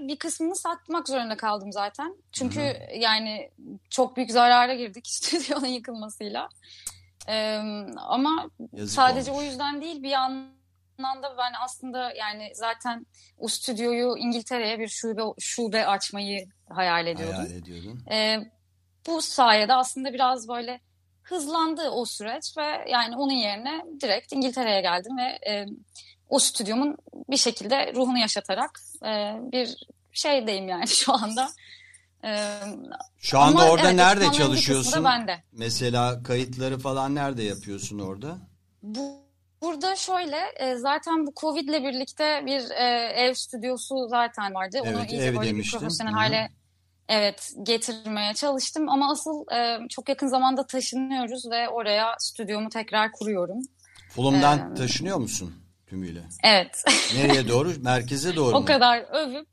Speaker 4: bir kısmını satmak zorunda kaldım zaten. Çünkü yani çok büyük zarara girdik stüdyonun yıkılmasıyla. E, ama
Speaker 3: Yazık
Speaker 4: sadece
Speaker 3: olmuş.
Speaker 4: o yüzden değil bir yandan da ben aslında yani zaten o stüdyoyu İngiltere'ye bir şube şube açmayı hayal ediyordum.
Speaker 3: hayal ediyordun.
Speaker 4: E, bu sayede aslında biraz böyle hızlandı o süreç ve yani onun yerine direkt İngiltere'ye geldim ve e, o stüdyomun bir şekilde ruhunu yaşatarak e, bir şeydeyim yani şu anda. E,
Speaker 3: Şu anda
Speaker 4: ama
Speaker 3: orada
Speaker 4: evet,
Speaker 3: nerede çalışıyorsun?
Speaker 4: bende.
Speaker 3: Mesela kayıtları falan nerede yapıyorsun orada?
Speaker 4: Bu, burada şöyle e, zaten bu Covid'le birlikte bir e, ev stüdyosu zaten vardı. Onu
Speaker 3: Evet,
Speaker 4: iyice
Speaker 3: ev
Speaker 4: böyle bir
Speaker 3: demiştin.
Speaker 4: profesyonel
Speaker 3: Hı
Speaker 4: hale evet getirmeye çalıştım ama asıl e, çok yakın zamanda taşınıyoruz ve oraya stüdyomu tekrar kuruyorum.
Speaker 3: Fulham'dan
Speaker 4: Ee,
Speaker 3: taşınıyor musun tümüyle?
Speaker 4: Evet.
Speaker 3: Nereye doğru? Merkeze doğru
Speaker 4: o
Speaker 3: mu?
Speaker 4: kadar övüp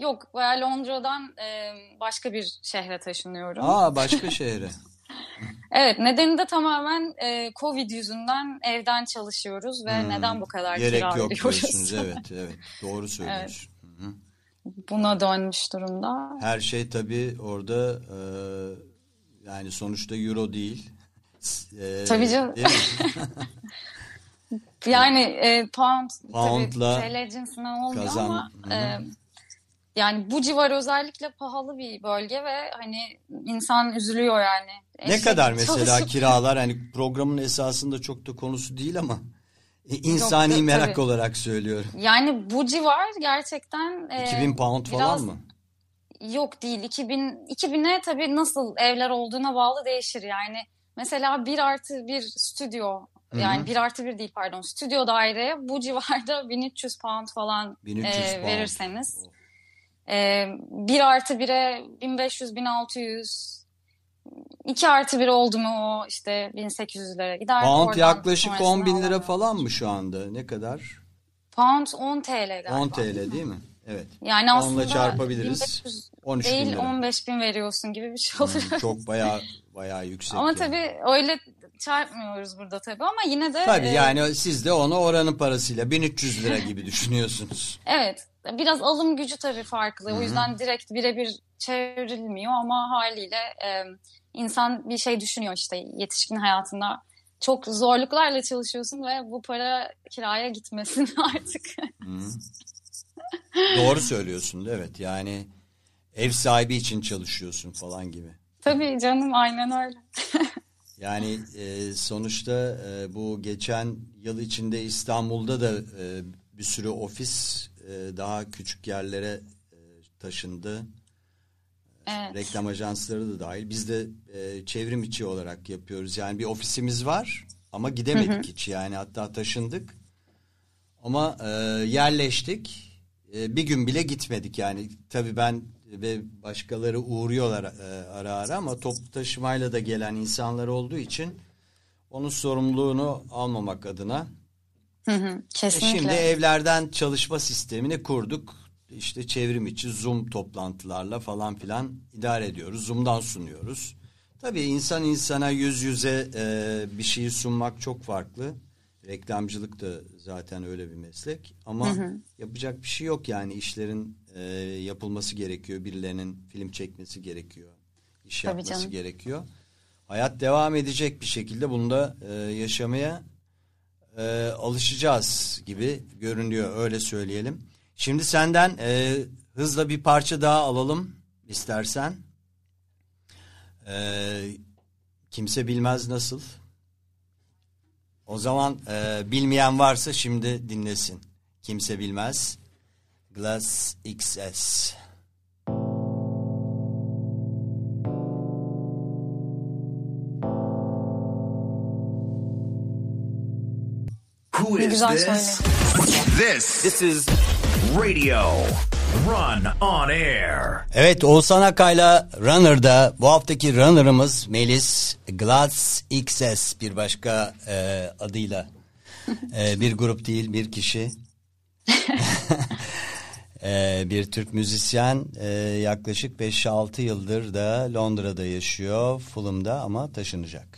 Speaker 4: yok Londra'dan e, başka bir şehre taşınıyorum.
Speaker 3: Aa başka şehre.
Speaker 4: Evet nedeni de tamamen e, Covid yüzünden evden çalışıyoruz ve
Speaker 3: Hmm,
Speaker 4: neden bu kadar
Speaker 3: Gerek
Speaker 4: kira
Speaker 3: yok diyorsunuz. Evet, evet. Doğru söylüyorsun. Hı hı.
Speaker 4: Buna dönmüş durumda.
Speaker 3: Her şey tabii orada e, yani sonuçta euro değil. E,
Speaker 4: Tabii canım.
Speaker 3: değil?
Speaker 4: Yani e, pound
Speaker 3: Pound'la
Speaker 4: tabii TL cinsinden olmuyor
Speaker 3: kazan-
Speaker 4: ama
Speaker 3: Hı hı.
Speaker 4: e, yani bu civar özellikle pahalı bir bölge ve hani insan üzülüyor yani.
Speaker 3: Ne kadar mesela
Speaker 4: çalışıp-
Speaker 3: kiralar hani programın esasında çok da konusu değil ama e, insani
Speaker 4: Yok,
Speaker 3: merak
Speaker 4: tabii.
Speaker 3: olarak söylüyorum.
Speaker 4: Yani bu civar gerçekten e,
Speaker 3: 2000 pound falan
Speaker 4: biraz-
Speaker 3: mı?
Speaker 4: Yok değil. 2000 2000'e tabii nasıl evler olduğuna bağlı değişir yani. Mesela bir artı bir stüdyo yani
Speaker 3: hı.
Speaker 4: bir artı bir değil pardon stüdyo daireye bu civarda 1300 pound falan
Speaker 3: 1300
Speaker 4: e,
Speaker 3: pound.
Speaker 4: verirseniz. E, bir artı 1'e 1500-1600 2 artı 1 oldu mu o işte 1800'lere gider.
Speaker 3: Pound yaklaşık
Speaker 4: sonrasını
Speaker 3: 10 bin lira
Speaker 4: alamıyorum.
Speaker 3: falan mı şu anda? Ne kadar?
Speaker 4: Pound 10 TL galiba.
Speaker 3: 10 TL değil mi? Evet.
Speaker 4: Yani
Speaker 3: Onunla
Speaker 4: aslında
Speaker 3: çarpabiliriz.
Speaker 4: 1500
Speaker 3: 13 bin
Speaker 4: değil
Speaker 3: lira.
Speaker 4: 15 bin veriyorsun gibi bir şey olur.
Speaker 3: Hmm, çok bayağı bayağı yüksek.
Speaker 4: Ama
Speaker 3: yani.
Speaker 4: tabii öyle çarpmıyoruz burada tabii ama yine de
Speaker 3: Tabii
Speaker 4: e,
Speaker 3: yani siz de onu oranın parasıyla 1300 lira gibi düşünüyorsunuz.
Speaker 4: evet biraz alım gücü tabii farklı. O yüzden direkt birebir çevrilmiyor ama haliyle e, insan bir şey düşünüyor işte yetişkin hayatında. Çok zorluklarla çalışıyorsun ve bu para kiraya gitmesin artık.
Speaker 3: Doğru söylüyorsun evet yani ev sahibi için çalışıyorsun falan gibi.
Speaker 4: tabii canım aynen öyle.
Speaker 3: Yani e, sonuçta e, bu geçen yıl içinde İstanbul'da da e, bir sürü ofis e, daha küçük yerlere e, taşındı.
Speaker 4: Evet.
Speaker 3: Reklam ajansları da dahil. Biz de e, çevrim içi olarak yapıyoruz. Yani bir ofisimiz var ama gidemedik hiç. Yani hatta taşındık. Ama e, yerleştik. E, bir gün bile gitmedik yani. Tabii ben ve başkaları uğruyorlar e, ara ara ama toplu taşımayla da gelen insanlar olduğu için onun sorumluluğunu almamak adına
Speaker 4: Hı hı,
Speaker 3: e,
Speaker 4: kesinlikle.
Speaker 3: Şimdi evlerden çalışma sistemini kurduk. İşte çevrim içi Zoom toplantılarla falan filan idare ediyoruz. Zoom'dan sunuyoruz. Tabii insan insana yüz yüze e, bir şeyi sunmak çok farklı. Reklamcılık da zaten öyle bir meslek. Ama yapacak bir şey yok yani işlerin e, yapılması gerekiyor. Birilerinin film çekmesi gerekiyor. İş
Speaker 4: Tabii
Speaker 3: yapması
Speaker 4: canım.
Speaker 3: gerekiyor. Hayat devam edecek bir şekilde bunu da e, yaşamaya e, alışacağız gibi görünüyor öyle söyleyelim. Şimdi senden e, hızla bir parça daha alalım istersen. E, kimse bilmez nasıl. O zaman e, bilmeyen varsa şimdi dinlesin. Kimse bilmez. Glass XS.
Speaker 1: Who is this? This this is Radio Run on Air.
Speaker 3: Evet Oğuzhan Akay'la Runner'da bu haftaki Runner'ımız Melis Glass XS bir başka e, adıyla. E, bir grup değil bir kişi. E, bir Türk müzisyen e, yaklaşık 5-6 yıldır da Londra'da yaşıyor Fulham'da ama taşınacak.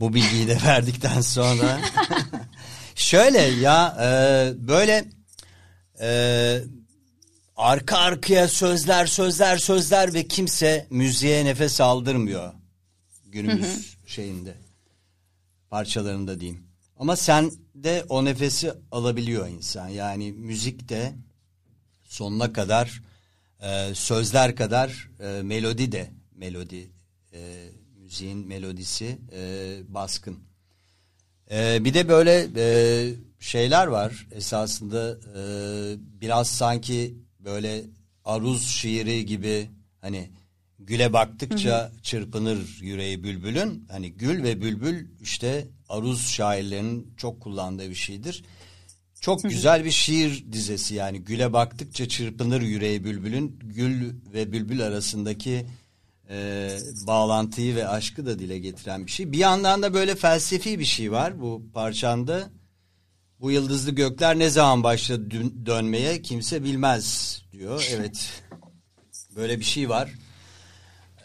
Speaker 3: Bu bilgiyi de verdikten sonra şöyle ya e, böyle e, arka arkaya sözler sözler sözler ve kimse müziğe nefes aldırmıyor günümüz şeyinde parçalarında diyeyim. Ama sen de o nefesi alabiliyor insan. Yani müzik de sonuna kadar e, sözler kadar e, melodi de melodi e, müziğin melodisi e, baskın. E, bir de böyle e, şeyler var esasında e, biraz sanki böyle aruz şiiri gibi hani güle baktıkça çırpınır yüreği bülbülün hani gül ve bülbül işte aruz şairlerinin çok kullandığı bir şeydir. Çok güzel bir şiir dizesi yani güle baktıkça çırpınır yüreği bülbülün gül ve bülbül arasındaki e, bağlantıyı ve aşkı da dile getiren bir şey. Bir yandan da böyle felsefi bir şey var bu parçanda. Bu yıldızlı gökler ne zaman başladı dönmeye kimse bilmez diyor. Evet böyle bir şey var.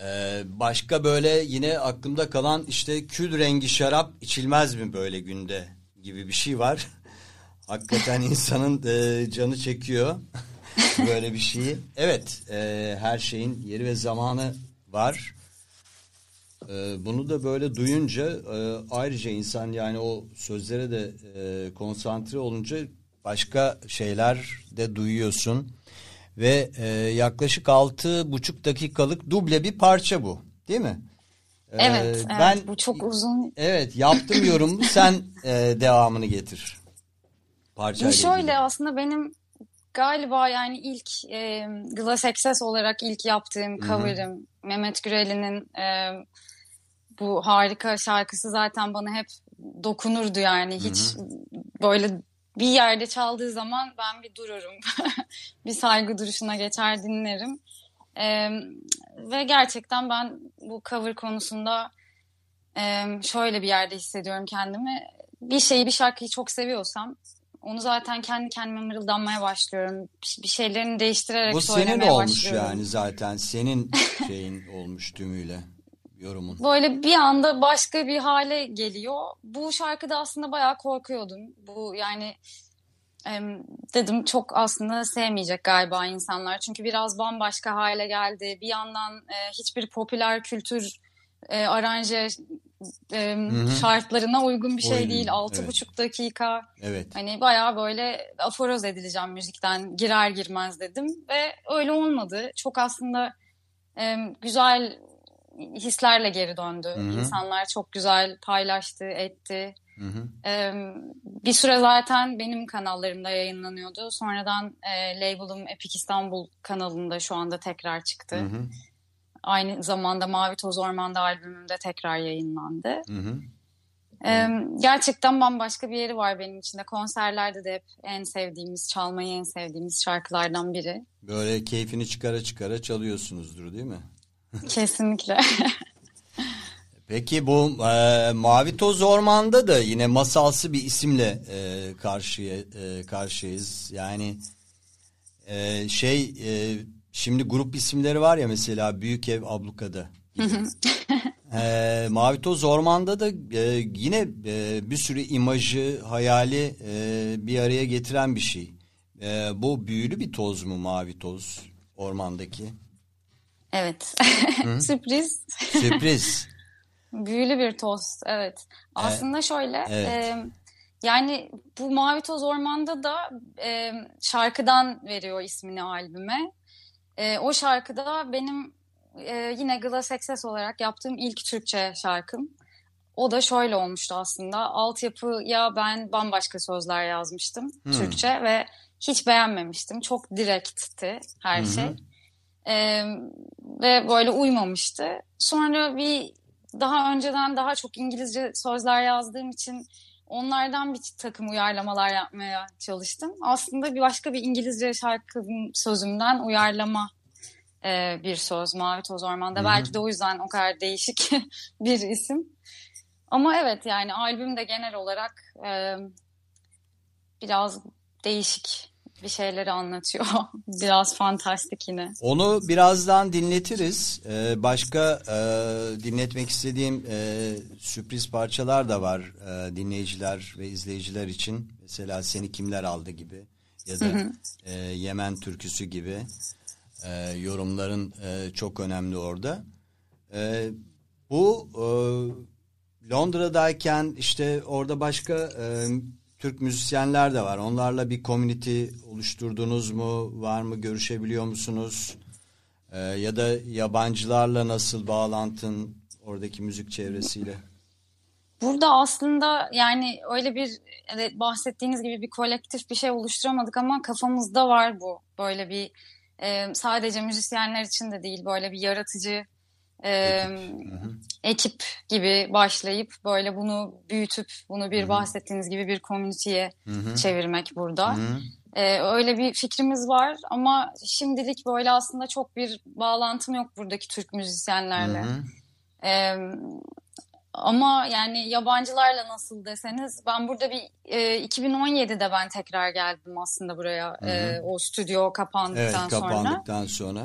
Speaker 3: Ee, başka böyle yine aklımda kalan işte kül rengi şarap içilmez mi böyle günde gibi bir şey var. Hakikaten insanın e, canı çekiyor böyle bir şeyi. Evet e, her şeyin yeri ve zamanı var. E, bunu da böyle duyunca e, ayrıca insan yani o sözlere de e, konsantre olunca başka şeyler de duyuyorsun. Ve e, yaklaşık altı buçuk dakikalık duble bir parça bu değil mi? E,
Speaker 4: Evet, evet bu çok uzun.
Speaker 3: Evet yaptım yorumu sen e, devamını getir. Parçayla
Speaker 4: Bu şöyle
Speaker 3: ilgili.
Speaker 4: aslında benim galiba yani ilk e, Glass Access olarak ilk yaptığım cover'ım. Mehmet Gürel'in e, bu harika şarkısı zaten bana hep dokunurdu yani. Hiç böyle bir yerde çaldığı zaman ben bir dururum. bir saygı duruşuna geçer dinlerim. E, ve gerçekten ben bu cover konusunda e, şöyle bir yerde hissediyorum kendimi. Bir şeyi bir şarkıyı çok seviyorsam onu zaten kendi kendime mırıldanmaya başlıyorum. Bir şeylerini değiştirerek
Speaker 3: Bu senin olmuş
Speaker 4: başlıyorum.
Speaker 3: yani zaten senin şeyin olmuş tümüyle yorumun?
Speaker 4: Böyle bir anda başka bir hale geliyor. Bu şarkıda aslında bayağı korkuyordum. Bu yani dedim çok aslında sevmeyecek galiba insanlar. Çünkü biraz bambaşka hale geldi. Bir yandan e, hiçbir popüler kültür e, aranje e, şartlarına uygun bir şey değil. Altı
Speaker 3: evet.
Speaker 4: buçuk dakika.
Speaker 3: Evet.
Speaker 4: Hani bayağı böyle aforoz edileceğim müzikten girer girmez dedim ve öyle olmadı. Çok aslında e, güzel hislerle geri döndü.
Speaker 3: Hı hı.
Speaker 4: İnsanlar çok güzel paylaştı, etti.
Speaker 3: Hı hı.
Speaker 4: E, bir süre zaten benim kanallarımda yayınlanıyordu. Sonradan e, label'ım Epic İstanbul kanalında şu anda tekrar çıktı.
Speaker 3: Hı hı.
Speaker 4: Aynı zamanda Mavi Toz Orman'da albümümde tekrar yayınlandı.
Speaker 3: Hı hı.
Speaker 4: Ee, gerçekten bambaşka bir yeri var benim için de. Konserlerde de hep en sevdiğimiz, çalmayı en sevdiğimiz şarkılardan biri.
Speaker 3: Böyle keyfini çıkara çıkara çalıyorsunuzdur değil mi?
Speaker 4: Kesinlikle.
Speaker 3: Peki bu e, Mavi Toz Orman'da da yine masalsı bir isimle e, karşıya e, karşıyayız. Yani e, şey e, şimdi grup isimleri var ya mesela Büyük Ev Ablukada. E, Mavi Toz Orman'da da e, yine e, bir sürü imajı, hayali e, bir araya getiren bir şey. E, bu büyülü bir toz mu Mavi Toz Orman'daki?
Speaker 4: Evet. Sürpriz.
Speaker 3: Sürpriz.
Speaker 4: Büyülü bir toz. Evet. Aslında şöyle.
Speaker 3: evet.
Speaker 4: e, yani bu Mavi Toz Orman'da da e, şarkıdan veriyor ismini albüme. E, o şarkıda benim e, yine Glass Access olarak yaptığım ilk Türkçe şarkım. O da şöyle olmuştu aslında. Altyapıya ben bambaşka sözler yazmıştım
Speaker 3: Hmm.
Speaker 4: Türkçe ve hiç beğenmemiştim. Çok direktti her
Speaker 3: hı.
Speaker 4: şey. E, ve böyle uymamıştı. Sonra bir daha önceden daha çok İngilizce sözler yazdığım için onlardan bir takım uyarlamalar yapmaya çalıştım. Aslında bir başka bir İngilizce şarkının sözümden uyarlama e, bir söz Mavi Toz Orman'da.
Speaker 3: Hı hı.
Speaker 4: Belki de o yüzden o kadar değişik bir isim. Ama evet yani albüm de genel olarak e, biraz değişik bir şeyleri anlatıyor. biraz fantastik yine.
Speaker 3: Onu birazdan dinletiriz. Ee, başka e, dinletmek istediğim e, sürpriz parçalar da var e, dinleyiciler ve izleyiciler için. Mesela Seni Kimler Aldı gibi ya da e, Yemen Türküsü gibi e, yorumların e, çok önemli orada. E, bu e, Londra'dayken işte orada başka e, Türk müzisyenler de var. Onlarla bir community oluşturdunuz mu? Var mı? Görüşebiliyor musunuz? E, ya da yabancılarla nasıl bağlantın oradaki müzik çevresiyle?
Speaker 4: Burada aslında yani öyle bir evet, bahsettiğiniz gibi bir kolektif bir şey oluşturamadık ama kafamızda var bu. Böyle bir e, sadece müzisyenler için de değil böyle bir yaratıcı e, ekip gibi başlayıp böyle bunu büyütüp bunu bir
Speaker 3: Hı hı.
Speaker 4: bahsettiğiniz gibi bir komüniteye çevirmek burada.
Speaker 3: Hı hı.
Speaker 4: Ee, öyle bir fikrimiz var ama şimdilik böyle aslında çok bir bağlantım yok buradaki Türk müzisyenlerle.
Speaker 3: Hı hı.
Speaker 4: Ee, ama yani yabancılarla nasıl deseniz ben burada bir e, 2017'de ben tekrar geldim aslında buraya
Speaker 3: Hı hı.
Speaker 4: e, o stüdyo
Speaker 3: Evet
Speaker 4: kapandıktan sonra.
Speaker 3: kapandıktan sonra.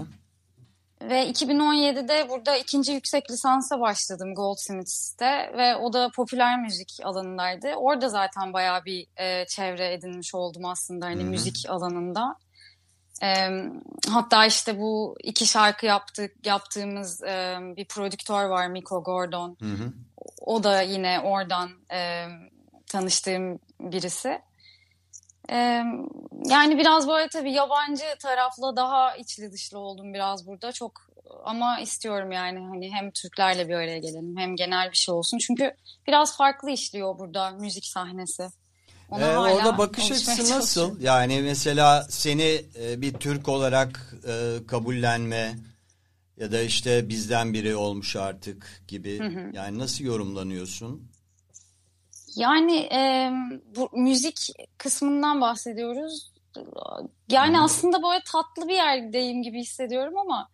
Speaker 4: Ve 2017'de burada ikinci yüksek lisansa başladım Goldsmiths'te ve o da popüler müzik alanındaydı. Orada zaten bayağı bir e, çevre edinmiş oldum aslında hani
Speaker 3: Hı hı.
Speaker 4: müzik alanında. E, hatta işte bu iki şarkı yaptık yaptığımız e, bir prodüktör var Miko Gordon.
Speaker 3: Hı hı.
Speaker 4: O da yine oradan e, tanıştığım birisi. E, yani biraz böyle tabii yabancı tarafla daha içli dışlı oldum biraz burada. Çok ama istiyorum yani hani hem Türklerle bir araya gelelim hem genel bir şey olsun. Çünkü biraz farklı işliyor burada müzik sahnesi. Ona
Speaker 3: Ee, orada bakış açısı nasıl? Yani mesela seni e, bir Türk olarak e, kabullenme ya da işte bizden biri olmuş artık gibi. Yani nasıl yorumlanıyorsun?
Speaker 4: Yani e, bu müzik kısmından bahsediyoruz. Yani aslında böyle tatlı bir yerdeyim gibi hissediyorum ama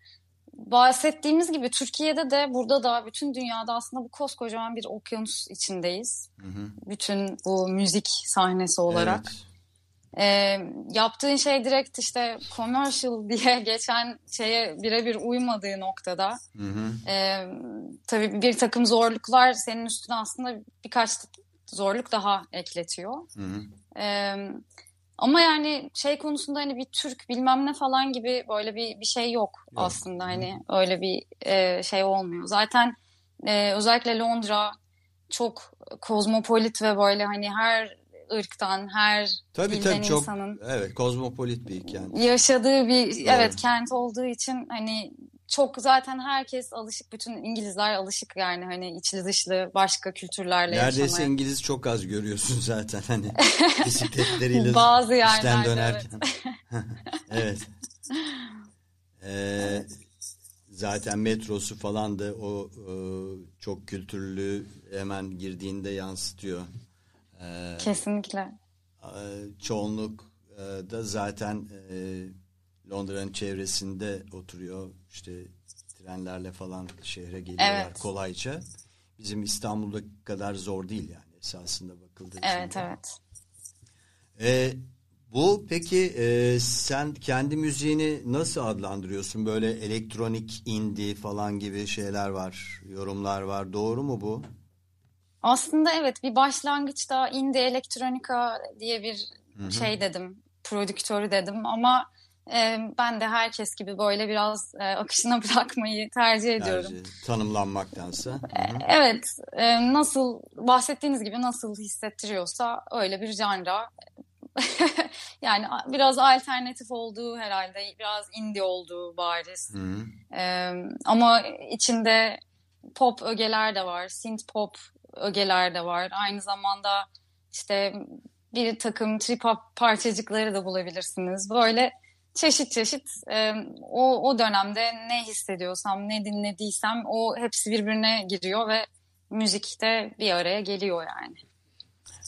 Speaker 4: bahsettiğimiz gibi Türkiye'de de burada da bütün dünyada aslında bu koskocaman bir okyanus içindeyiz.
Speaker 3: Hı hı.
Speaker 4: Bütün bu müzik sahnesi olarak.
Speaker 3: Evet.
Speaker 4: e, yaptığın şey direkt işte commercial diye geçen şeye birebir uymadığı noktada
Speaker 3: Hı hı.
Speaker 4: e, tabii bir takım zorluklar senin üstüne aslında birkaç zorluk daha ekletiyor.
Speaker 3: Hı hı.
Speaker 4: E, ama yani şey konusunda hani bir Türk bilmem ne falan gibi böyle bir bir şey yok,
Speaker 3: Yok.
Speaker 4: aslında hani öyle bir e, şey olmuyor. Zaten e, özellikle Londra çok kozmopolit ve böyle hani her ırktan, her
Speaker 3: Tabii
Speaker 4: dilden
Speaker 3: tabii çok
Speaker 4: insanın
Speaker 3: evet kozmopolit bir kent.
Speaker 4: yaşadığı bir
Speaker 3: Doğru.
Speaker 4: evet kent olduğu için hani çok zaten herkes alışık bütün İngilizler alışık yani hani içli dışlı başka kültürlerle
Speaker 3: Neredeyse
Speaker 4: yaşamaya.
Speaker 3: İngiliz çok az görüyorsun zaten hani bisikletleriyle
Speaker 4: Bazı
Speaker 3: işten dönerken. evet. Ee, zaten metrosu falan da o e, çok kültürlü hemen girdiğinde yansıtıyor. Ee,
Speaker 4: Kesinlikle.
Speaker 3: e, çoğunluk e, da zaten e, Londra'nın çevresinde oturuyor. İşte trenlerle falan şehre geliyorlar
Speaker 4: Evet.
Speaker 3: kolayca. Bizim İstanbul'da kadar zor değil yani esasında bakıldığı
Speaker 4: Evet evet.
Speaker 3: E, bu peki e, sen kendi müziğini nasıl adlandırıyorsun? Böyle elektronik indie falan gibi şeyler var, yorumlar var. Doğru mu bu?
Speaker 4: Aslında evet bir başlangıçta indie elektronika diye bir şey dedim. Prodüktörü dedim ama e, ben de herkes gibi böyle biraz e, akışına bırakmayı tercih ediyorum.
Speaker 3: Tercih, tanımlanmaktansa. Hı.
Speaker 4: Evet, e, nasıl bahsettiğiniz gibi nasıl hissettiriyorsa öyle bir janra. yani biraz alternatif olduğu herhalde, biraz indie olduğu bariz.
Speaker 3: Hı hı.
Speaker 4: E, ama içinde pop ögeler de var, synth pop ögeler de var. Aynı zamanda işte bir takım trip hop parçacıkları da bulabilirsiniz. Böyle çeşit çeşit e, o, o dönemde ne hissediyorsam, ne dinlediysem o hepsi birbirine giriyor ve müzikte bir araya geliyor yani.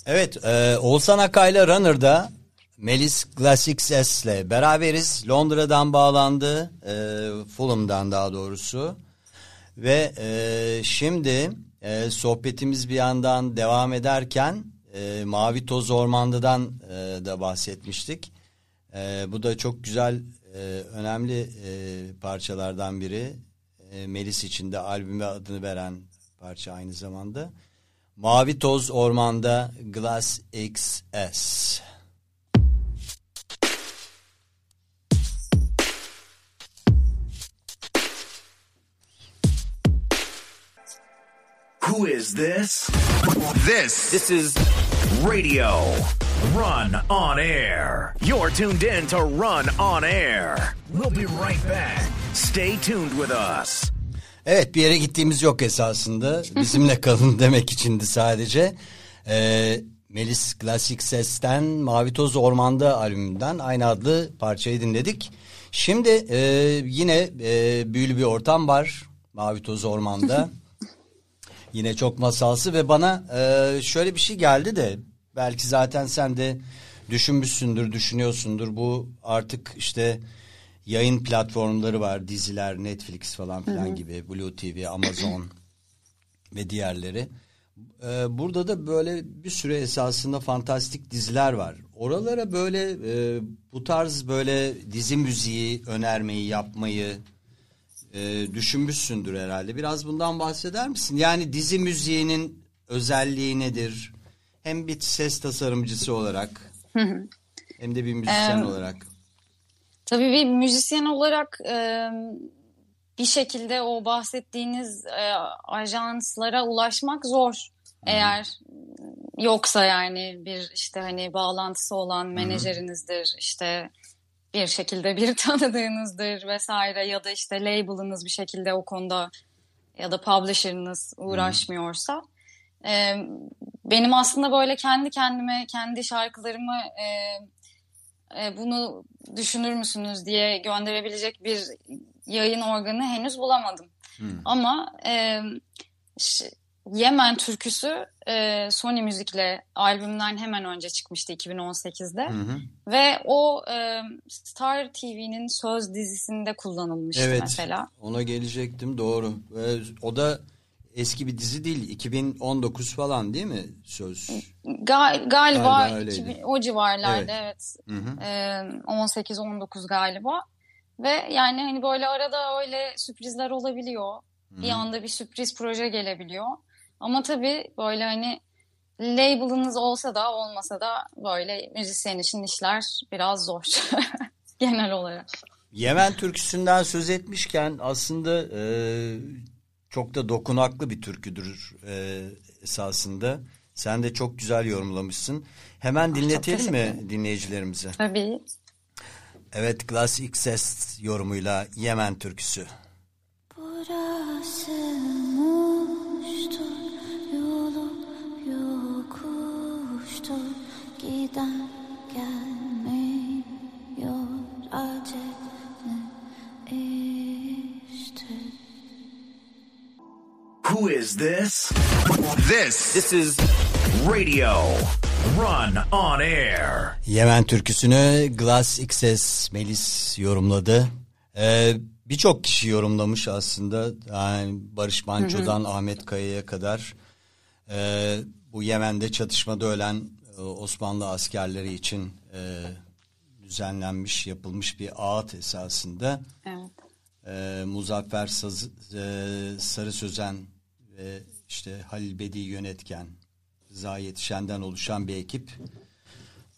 Speaker 3: Evet, e, Oğuzhan Akay'la Runner'da Melis Classic Ses'le beraberiz. Londra'dan bağlandı, e, Fulham'dan daha doğrusu. Ve e, şimdi e, sohbetimiz bir yandan devam ederken e, Mavi Toz Ormandı'dan e, da bahsetmiştik. E, bu da çok güzel, e, önemli e, parçalardan biri. E, Melis için de albüme adını veren parça aynı zamanda. Mavi Toz Ormanda Glass XS.
Speaker 1: Who is this? This. This is Radio Run on Air. You're tuned in to Run on Air. We'll be right back. Stay tuned with us.
Speaker 3: Evet bir yere gittiğimiz yok esasında. Bizimle kalın demek içindi sadece. Ee, Melis Klasik Ses'ten Mavi Toz Ormanda albümünden aynı adlı parçayı dinledik. Şimdi e, yine e, büyülü bir ortam var Mavi Toz Ormanda. yine çok masalsı ve bana e, şöyle bir şey geldi de belki zaten sen de düşünmüşsündür, düşünüyorsundur. Bu artık işte yayın platformları var, diziler, Netflix falan filan gibi, Blue TV, Amazon ve diğerleri. Ee, burada da böyle bir süre esasında fantastik diziler var. Oralara böyle e, bu tarz böyle dizi müziği önermeyi, yapmayı e, düşünmüşsündür herhalde. Biraz bundan bahseder misin? Yani dizi müziğinin özelliği nedir? Hem bir ses tasarımcısı olarak hem de bir müzisyen
Speaker 4: Em,
Speaker 3: olarak.
Speaker 4: Tabii bir müzisyen olarak e, bir şekilde o bahsettiğiniz e, ajanslara ulaşmak zor. Eğer yoksa yani bir işte hani bağlantısı olan menajerinizdir işte bir şekilde bir tanıdığınızdır vesaire ya da işte label'ınız bir şekilde o konuda ya da publisher'ınız uğraşmıyorsa e, benim aslında böyle kendi kendime kendi şarkılarımı e, e, bunu düşünür müsünüz diye gönderebilecek bir yayın organı henüz bulamadım. Ama e, Yemen türküsü e, Sony Müzik'le albümden hemen önce çıkmıştı 2018'de.
Speaker 3: Hı hı.
Speaker 4: Ve o e, Star TV'nin Söz dizisinde kullanılmıştı
Speaker 3: Evet.
Speaker 4: mesela.
Speaker 3: Ona gelecektim doğru. Ve o da eski bir dizi değil. 2019 falan değil mi söz?
Speaker 4: Ga-
Speaker 3: Galiba
Speaker 4: galiba
Speaker 3: öyleydi.
Speaker 4: 2000 o civarlarda
Speaker 3: Evet.
Speaker 4: evet. Ee, 18-19 galiba. Ve yani hani böyle arada öyle sürprizler olabiliyor. Bir anda bir sürpriz proje gelebiliyor. Ama tabii böyle hani label'ınız olsa da olmasa da böyle müzisyen için işler biraz zor. Genel olarak.
Speaker 3: Yemen türküsünden söz etmişken aslında e, çok da dokunaklı bir türküdür e, esasında. Sen de çok güzel yorumlamışsın. Hemen dinletelim mi dinleyicilerimize?
Speaker 4: Tabii.
Speaker 3: Evet Glass XS yorumuyla Yemen türküsü.
Speaker 2: Burası muştur, yolu yokuştur, giden gelmiyor acele
Speaker 1: Who is this? This. This is Radio Run on Air.
Speaker 3: Yemen türküsünü Glass XS Melis yorumladı. Ee, Birçok kişi yorumlamış aslında. Yani Barış Manço'dan Ahmet Kaya'ya kadar. Ee, bu Yemen'de çatışmada ölen e, Osmanlı askerleri için e, düzenlenmiş, yapılmış bir ağıt esasında.
Speaker 4: Evet.
Speaker 3: Ee, Muzaffer Saz, e, Sarı Sözen ve işte Halil Bedi Yönetken, Rıza Yetişen'den oluşan bir ekip.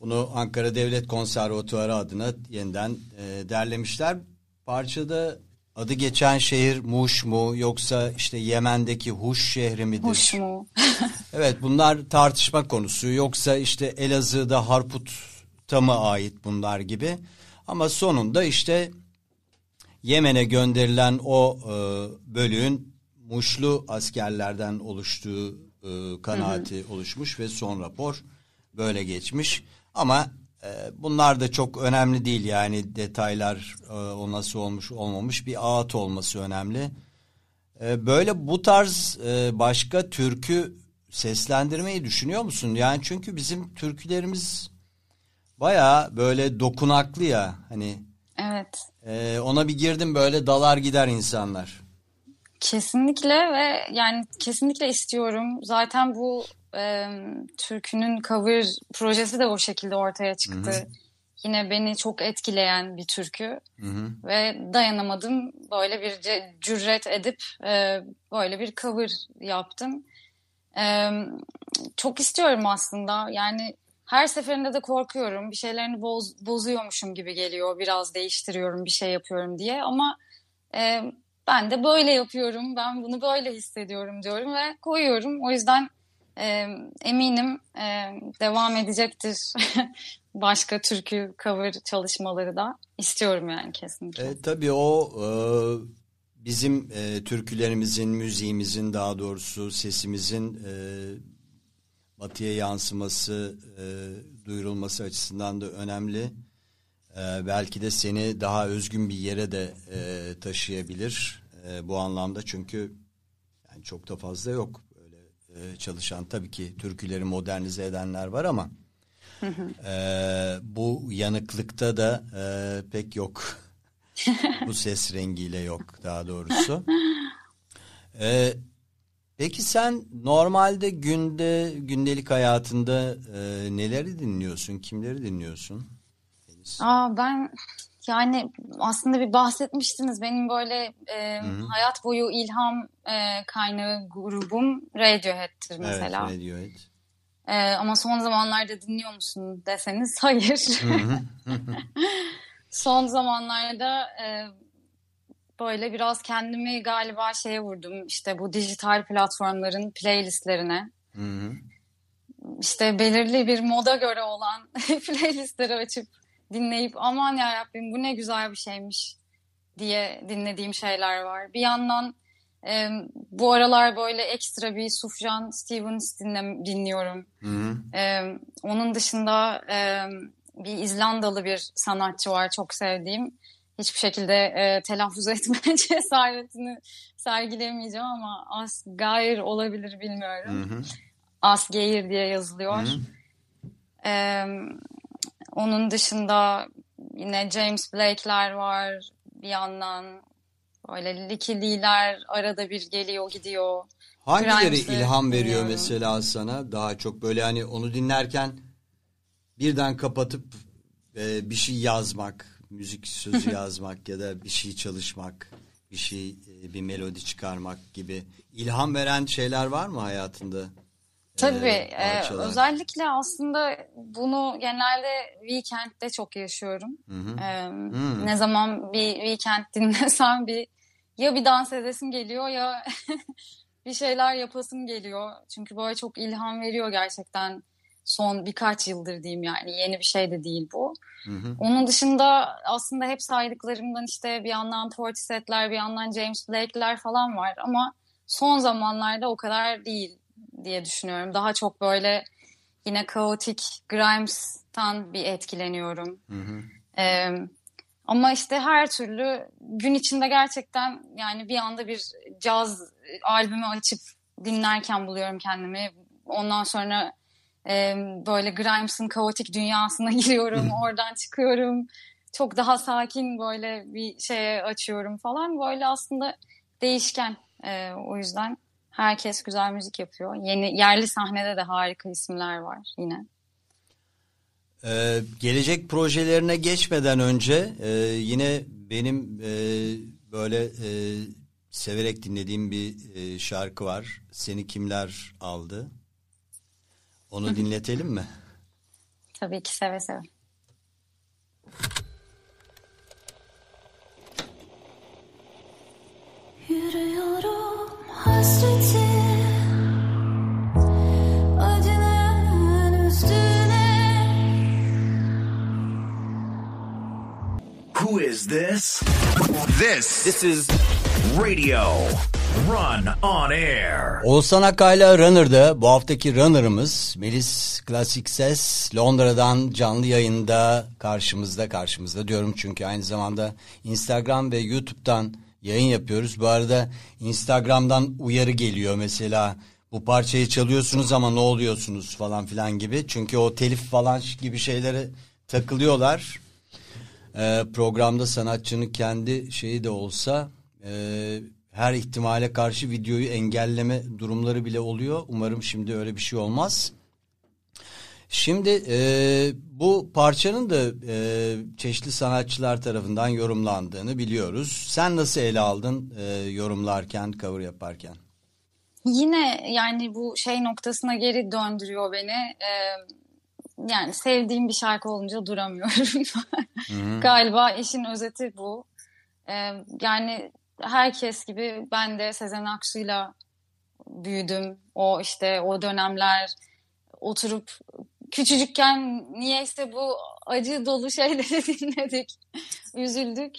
Speaker 3: Bunu Ankara Devlet Konservatuarı adına yeniden e, derlemişler. Parçada adı geçen şehir Muş mu yoksa işte Yemen'deki Huş şehri midir?
Speaker 4: Hoş mu?
Speaker 3: Evet bunlar tartışma konusu. Yoksa işte Elazığ'da Harput'a mı ait bunlar gibi. Ama sonunda işte Yemen'e gönderilen o e, bölüğün Muşlu askerlerden oluştuğu e, kanaati oluşmuş ve son rapor böyle geçmiş. Ama e, bunlar da çok önemli değil yani detaylar e, o nasıl olmuş olmamış bir ağıt olması önemli. E, Böyle bu tarz e, başka türkü seslendirmeyi düşünüyor musun? Yani çünkü bizim türkülerimiz baya böyle dokunaklı ya hani
Speaker 4: Evet.
Speaker 3: e, ona bir girdim böyle dalar gider insanlar.
Speaker 4: Kesinlikle ve yani kesinlikle istiyorum. Zaten bu e, türkünün cover projesi de o şekilde ortaya çıktı. Yine beni çok etkileyen bir türkü
Speaker 3: Hı hı.
Speaker 4: ve dayanamadım. Böyle bir cüret edip e, böyle bir cover yaptım. E, çok istiyorum aslında. Yani her seferinde de korkuyorum. Bir şeylerini boz, bozuyormuşum gibi geliyor. Biraz değiştiriyorum, bir şey yapıyorum diye. Ama e, ben de böyle yapıyorum. Ben bunu böyle hissediyorum diyorum ve koyuyorum. O yüzden e, eminim e, devam edecektir. Başka türkü cover çalışmaları da istiyorum yani kesinlikle.
Speaker 3: E, tabii o e, bizim e, türkülerimizin, müziğimizin daha doğrusu sesimizin e, batıya yansıması, e, duyurulması açısından da önemli. E, belki de seni daha özgün bir yere de e, taşıyabilir e, bu anlamda çünkü yani çok da fazla yok böyle e, çalışan tabii ki türküleri modernize edenler var ama e, bu yanıklıkta da e, pek yok. bu ses rengiyle yok daha doğrusu. E, peki sen normalde günde gündelik hayatında e, neleri dinliyorsun? Kimleri dinliyorsun?
Speaker 4: Aa, ben yani aslında bir bahsetmiştiniz. Benim böyle e, hayat boyu ilham e, kaynağı grubum Radiohead'tir mesela.
Speaker 3: Evet, Radiohead.
Speaker 4: E, ama son zamanlarda dinliyor musun deseniz hayır. Son zamanlarda e, böyle biraz kendimi galiba şeye vurdum. İşte bu dijital platformların playlistlerine.
Speaker 3: Hı hı.
Speaker 4: işte belirli bir moda göre olan playlistleri açıp dinleyip aman ya Rabbim bu ne güzel bir şeymiş diye dinlediğim şeyler var. Bir yandan e, bu aralar böyle ekstra bir Sufjan Stevens dinle, dinliyorum.
Speaker 3: Hı hı.
Speaker 4: E, onun dışında e, bir İzlandalı bir sanatçı var çok sevdiğim. Hiçbir şekilde e, telaffuz etme cesaretini sergileyemeyeceğim ama Asgeir olabilir bilmiyorum.
Speaker 3: Hı hı.
Speaker 4: Asgeir diye yazılıyor.
Speaker 3: Hı hı.
Speaker 4: Onun dışında yine James Blake'ler var bir yandan. Böyle Licky Lee'ler arada bir geliyor gidiyor.
Speaker 3: Hangileri
Speaker 4: Grimes'i
Speaker 3: ilham veriyor
Speaker 4: dinliyorum.
Speaker 3: mesela sana daha çok böyle hani onu dinlerken birden kapatıp e, bir şey yazmak, müzik sözü yazmak ya da bir şey çalışmak, bir şey e, bir melodi çıkarmak gibi ilham veren şeyler var mı hayatında?
Speaker 4: Tabii.
Speaker 3: Ee,
Speaker 4: e,
Speaker 3: parçalar.
Speaker 4: özellikle aslında bunu genelde weekend'de çok yaşıyorum.
Speaker 3: Hı hı.
Speaker 4: E,
Speaker 3: Hmm.
Speaker 4: Ne zaman bir weekend dinlesem bir ya bir dans edesim geliyor ya bir şeyler yapasım geliyor. Çünkü böyle çok ilham veriyor gerçekten son birkaç yıldır diyeyim yani yeni bir şey de değil bu.
Speaker 3: Hı hı.
Speaker 4: Onun dışında aslında hep saydıklarımdan işte bir yandan Portishead'ler bir yandan James Blake'ler falan var ama son zamanlarda o kadar değil diye düşünüyorum. Daha çok böyle yine kaotik Grimes'tan bir etkileniyorum.
Speaker 3: Hı hı.
Speaker 4: Ee, ama işte her türlü gün içinde gerçekten yani bir anda bir caz albümü açıp dinlerken buluyorum kendimi. Ondan sonra e, böyle Grimes'ın kaotik dünyasına giriyorum. Oradan çıkıyorum. Çok daha sakin böyle bir şeye açıyorum falan. Böyle aslında değişken. O yüzden herkes güzel müzik yapıyor. Yeni yerli sahnede de harika isimler var yine.
Speaker 3: Ee, gelecek projelerine geçmeden önce e, yine benim e, böyle e, severek dinlediğim bir e, şarkı var. Seni kimler aldı? Onu dinletelim mi?
Speaker 4: Tabii ki seve seve.
Speaker 1: Who is this? This. This is Radio Run on Air.
Speaker 3: Oğuzhan Akay'la Runner'da bu haftaki Runner'ımız Melis Klasik Ses Londra'dan canlı yayında karşımızda karşımızda diyorum çünkü aynı zamanda Instagram ve YouTube'dan yayın yapıyoruz. Bu arada Instagram'dan uyarı geliyor mesela bu parçayı çalıyorsunuz ama ne oluyorsunuz falan filan gibi. Çünkü o telif falan gibi şeylere takılıyorlar. Ee, programda sanatçının kendi şeyi de olsa e, her ihtimale karşı videoyu engelleme durumları bile oluyor. Umarım şimdi öyle bir şey olmaz. Şimdi e, bu parçanın da e, çeşitli sanatçılar tarafından yorumlandığını biliyoruz. Sen nasıl ele aldın e, yorumlarken, cover yaparken?
Speaker 4: Yine yani bu şey noktasına geri döndürüyor beni. Ee, yani sevdiğim bir şarkı olunca duramıyorum. Galiba işin özeti bu. Ee, yani herkes gibi ben de Sezen Aksu'yla büyüdüm. O işte o dönemler oturup küçücükken niyeyse bu acı dolu şeyleri dinledik. Üzüldük.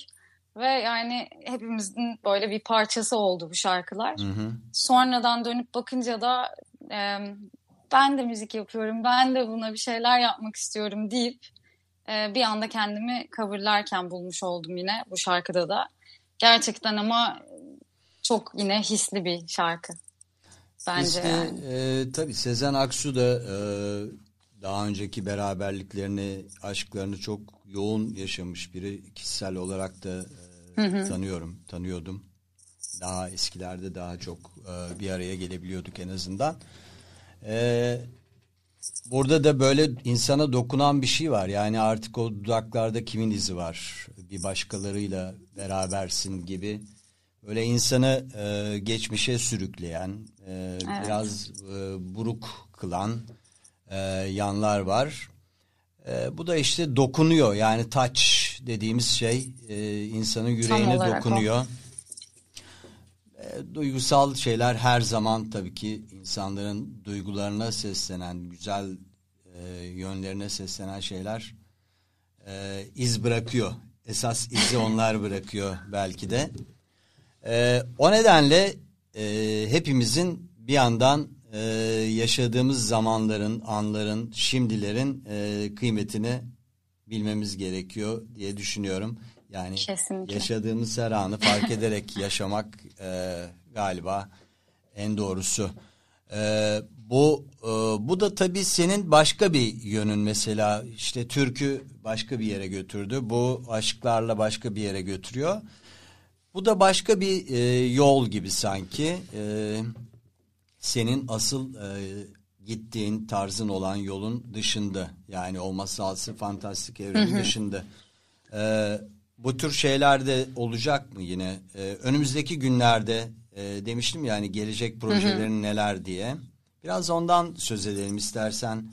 Speaker 4: Ve yani hepimizin böyle bir parçası oldu bu şarkılar.
Speaker 3: Hı hı.
Speaker 4: Sonradan dönüp bakınca da e, ben de müzik yapıyorum, ben de buna bir şeyler yapmak istiyorum deyip e, bir anda kendimi coverlarken bulmuş oldum yine bu şarkıda da. Gerçekten ama çok yine hisli bir şarkı. Bence
Speaker 3: İşte,
Speaker 4: yani.
Speaker 3: e, tabii Sezen Aksu da e, daha önceki beraberliklerini, aşklarını çok yoğun yaşamış biri. Kişisel olarak da e, tanıyorum, tanıyordum. Daha eskilerde daha çok e, bir araya gelebiliyorduk en azından. E, burada da böyle insana dokunan bir şey var. Yani artık o dudaklarda kimin izi var? Bir başkalarıyla berabersin gibi. Böyle insanı e, geçmişe sürükleyen, e, biraz e, buruk kılan e, yanlar var. E, bu da işte dokunuyor. Yani touch dediğimiz şey e, insanın yüreğine
Speaker 4: o.
Speaker 3: dokunuyor. E, duygusal şeyler her zaman tabii ki insanların duygularına seslenen, güzel e, yönlerine seslenen şeyler e, iz bırakıyor. Esas izi onlar bırakıyor belki de. E, o nedenle e, hepimizin bir yandan e, yaşadığımız zamanların, anların, şimdilerin e, kıymetini bilmemiz gerekiyor diye düşünüyorum. Yani
Speaker 4: Kesinlikle.
Speaker 3: yaşadığımız her anı fark ederek yaşamak e, galiba en doğrusu. E, bu e, bu da tabii senin başka bir yönün mesela işte türkü başka bir yere götürdü. Bu aşklarla başka bir yere götürüyor. Bu da başka bir e, yol gibi sanki. E, senin asıl e, gittiğin tarzın olan yolun dışında yani o masalsı fantastik evrenin dışında. E, bu tür şeyler de olacak mı yine? E, önümüzdeki günlerde e, demiştim yani gelecek projelerin neler diye. Biraz ondan söz edelim istersen.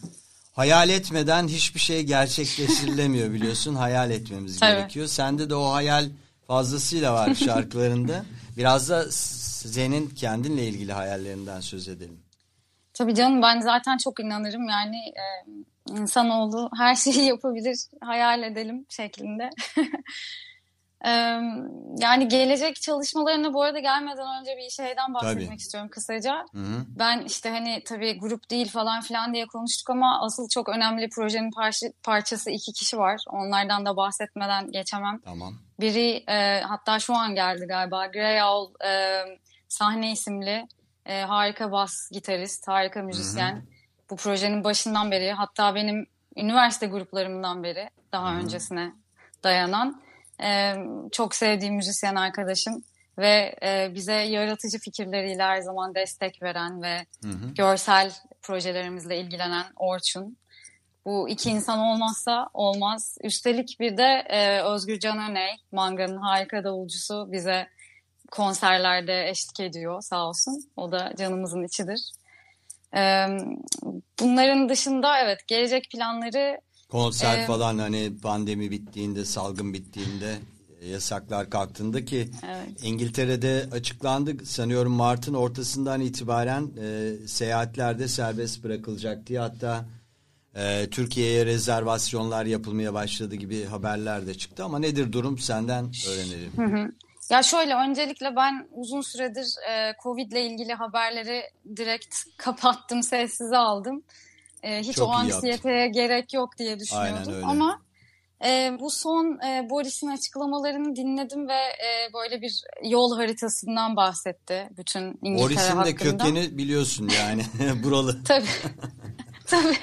Speaker 3: Hayal etmeden hiçbir şey gerçekleştirilemiyor biliyorsun. Hayal etmemiz
Speaker 4: Tabii.
Speaker 3: gerekiyor. Sende de o hayal fazlasıyla var şarkılarında. Biraz da senin kendinle ilgili hayallerinden söz edelim.
Speaker 4: Tabii canım ben zaten çok inanırım yani e, insanoğlu her şeyi yapabilir hayal edelim şeklinde. Yani gelecek çalışmalarına bu arada gelmeden önce bir şeyden bahsetmek
Speaker 3: Tabii.
Speaker 4: istiyorum kısaca.
Speaker 3: Hı hı.
Speaker 4: Ben işte hani tabii grup değil falan filan diye konuştuk ama asıl çok önemli projenin parça, parçası iki kişi var. Onlardan da bahsetmeden geçemem.
Speaker 3: Tamam.
Speaker 4: Biri e, hatta şu an geldi galiba. Grey Owl e, sahne isimli e, harika bas gitarist, harika müzisyen. Bu projenin başından beri hatta benim üniversite gruplarımdan beri daha öncesine dayanan e, çok sevdiğim müzisyen arkadaşım ve e, bize yaratıcı fikirleriyle her zaman destek veren ve
Speaker 3: Hı hı.
Speaker 4: görsel projelerimizle ilgilenen Orçun. Bu iki insan olmazsa olmaz. Üstelik bir de e, Özgür Can Öney, Manga'nın harika davulcusu bize konserlerde eşlik ediyor sağ olsun. O da canımızın içidir. E, bunların dışında evet gelecek planları
Speaker 3: Konser
Speaker 4: Ee,
Speaker 3: falan hani pandemi bittiğinde, salgın bittiğinde, e, yasaklar kalktığında ki
Speaker 4: Evet.
Speaker 3: İngiltere'de açıklandı sanıyorum Mart'ın ortasından itibaren e, seyahatlerde serbest bırakılacak diye hatta e, Türkiye'ye rezervasyonlar yapılmaya başladı gibi haberler de çıktı ama nedir durum senden öğrenelim.
Speaker 4: Ya şöyle öncelikle ben uzun süredir e, Covid ile ilgili haberleri direkt kapattım, sessize aldım. E, hiç
Speaker 3: Çok
Speaker 4: o anksiyeteye gerek yok diye düşünüyordum. Ama e, bu son e, Boris'in açıklamalarını dinledim ve e, böyle bir yol haritasından bahsetti bütün İngiltere
Speaker 3: Boris'in de
Speaker 4: hakkında.
Speaker 3: kökeni biliyorsun yani buralı.
Speaker 4: Tabii. Tabii.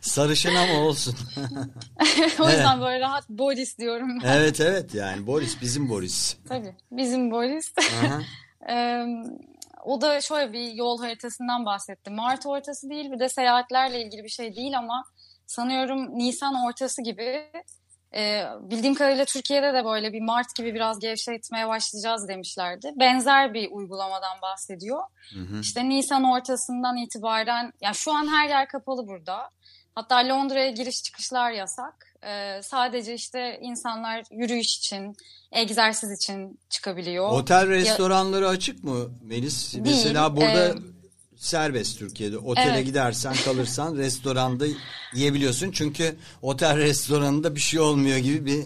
Speaker 3: Sarışın ama olsun.
Speaker 4: o yüzden böyle rahat Boris diyorum ben.
Speaker 3: evet evet yani Boris bizim Boris.
Speaker 4: Tabii. Bizim Boris. Ee, o da şöyle bir yol haritasından bahsetti. Mart ortası değil bir de seyahatlerle ilgili bir şey değil ama sanıyorum Nisan ortası gibi e, bildiğim kadarıyla Türkiye'de de böyle bir Mart gibi biraz gevşetmeye başlayacağız demişlerdi. Benzer bir uygulamadan bahsediyor. İşte Nisan ortasından itibaren yani şu an her yer kapalı burada. Hatta Londra'ya giriş çıkışlar yasak. Ee, sadece işte insanlar yürüyüş için, egzersiz için çıkabiliyor.
Speaker 3: Otel restoranları açık mı Melis? Mesela burada
Speaker 4: e,
Speaker 3: serbest Türkiye'de. Otele
Speaker 4: Evet.
Speaker 3: gidersen kalırsan restoranda yiyebiliyorsun. Çünkü otel restoranında bir şey olmuyor gibi bir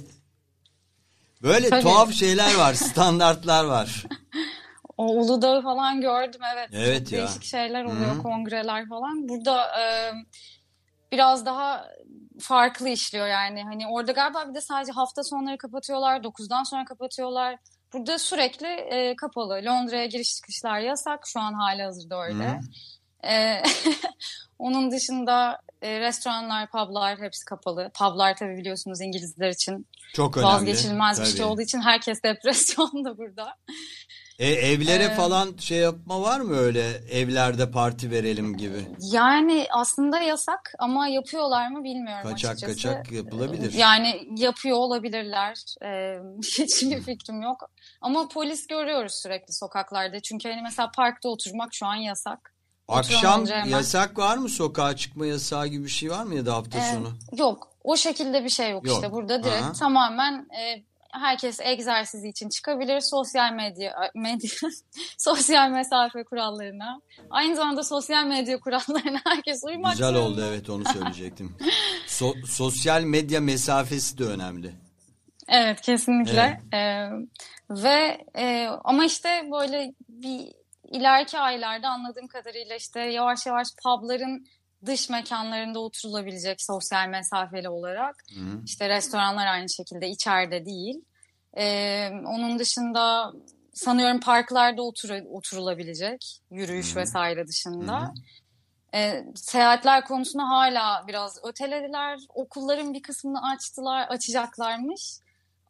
Speaker 3: böyle
Speaker 4: Tabii.
Speaker 3: tuhaf şeyler var, standartlar var.
Speaker 4: O Uludağ'ı falan gördüm evet.
Speaker 3: Evet
Speaker 4: Çok
Speaker 3: ya.
Speaker 4: değişik şeyler oluyor, kongreler falan. Burada e, biraz daha farklı işliyor yani. Hani orada galiba bir de sadece hafta sonları kapatıyorlar, 9'dan sonra kapatıyorlar. Burada sürekli e, kapalı. Londra'ya giriş çıkışlar yasak. Şu an hali hazırda öyle. E, onun dışında e, restoranlar, publar hepsi kapalı. Publar tabii biliyorsunuz İngilizler için
Speaker 3: Çok önemli.
Speaker 4: vazgeçilmez bir şey
Speaker 3: Tabii.
Speaker 4: olduğu için herkes depresyonda burada.
Speaker 3: E, evlere
Speaker 4: Ee,
Speaker 3: falan şey yapma var mı öyle evlerde parti verelim gibi?
Speaker 4: Yani aslında yasak ama yapıyorlar mı bilmiyorum
Speaker 3: Kaçak
Speaker 4: açıkçası.
Speaker 3: kaçak yapılabilir.
Speaker 4: Yani yapıyor olabilirler. Ee, hiçbir fikrim yok. Ama polis görüyoruz sürekli sokaklarda. Çünkü hani mesela parkta oturmak şu an yasak.
Speaker 3: Akşam
Speaker 4: hemen-
Speaker 3: yasak var mı? Sokağa çıkma yasağı gibi bir şey var mı ya da hafta
Speaker 4: Ee,
Speaker 3: sonu?
Speaker 4: Yok. O şekilde bir şey yok,
Speaker 3: Yok.
Speaker 4: işte. Burada direkt
Speaker 3: Aha.
Speaker 4: tamamen e, herkes egzersizi için çıkabilir. Sosyal medya, medya sosyal mesafe kurallarına. Aynı zamanda sosyal medya kurallarına herkes uymak
Speaker 3: Güzel
Speaker 4: zorunda.
Speaker 3: oldu evet onu söyleyecektim. So- sosyal medya mesafesi de önemli.
Speaker 4: Evet kesinlikle. Ee, ve e, ama işte böyle bir ileriki aylarda anladığım kadarıyla işte yavaş yavaş pubların dış mekanlarında oturulabilecek sosyal mesafeli olarak. İşte restoranlar aynı şekilde içeride değil. Ee, onun dışında sanıyorum parklarda otur- oturulabilecek yürüyüş vesaire dışında. Ee, seyahatler konusunda hala biraz ötelediler. Okulların bir kısmını açtılar, açacaklarmış.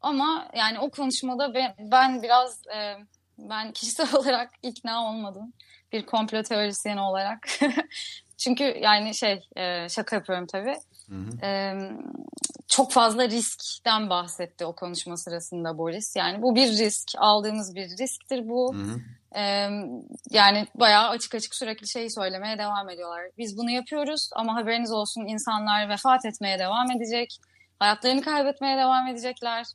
Speaker 4: Ama yani o konuşmada ben, ben biraz e, ben kişisel olarak ikna olmadım. bir komplo teorisyeni olarak. Çünkü yani şey e, şaka yapıyorum tabii. E, çok fazla riskten bahsetti o konuşma sırasında Boris. Yani bu bir risk, aldığımız bir risktir bu. E, yani bayağı açık açık sürekli şeyi söylemeye devam ediyorlar. Biz bunu yapıyoruz ama haberiniz olsun insanlar vefat etmeye devam edecek. Hayatlarını kaybetmeye devam edecekler.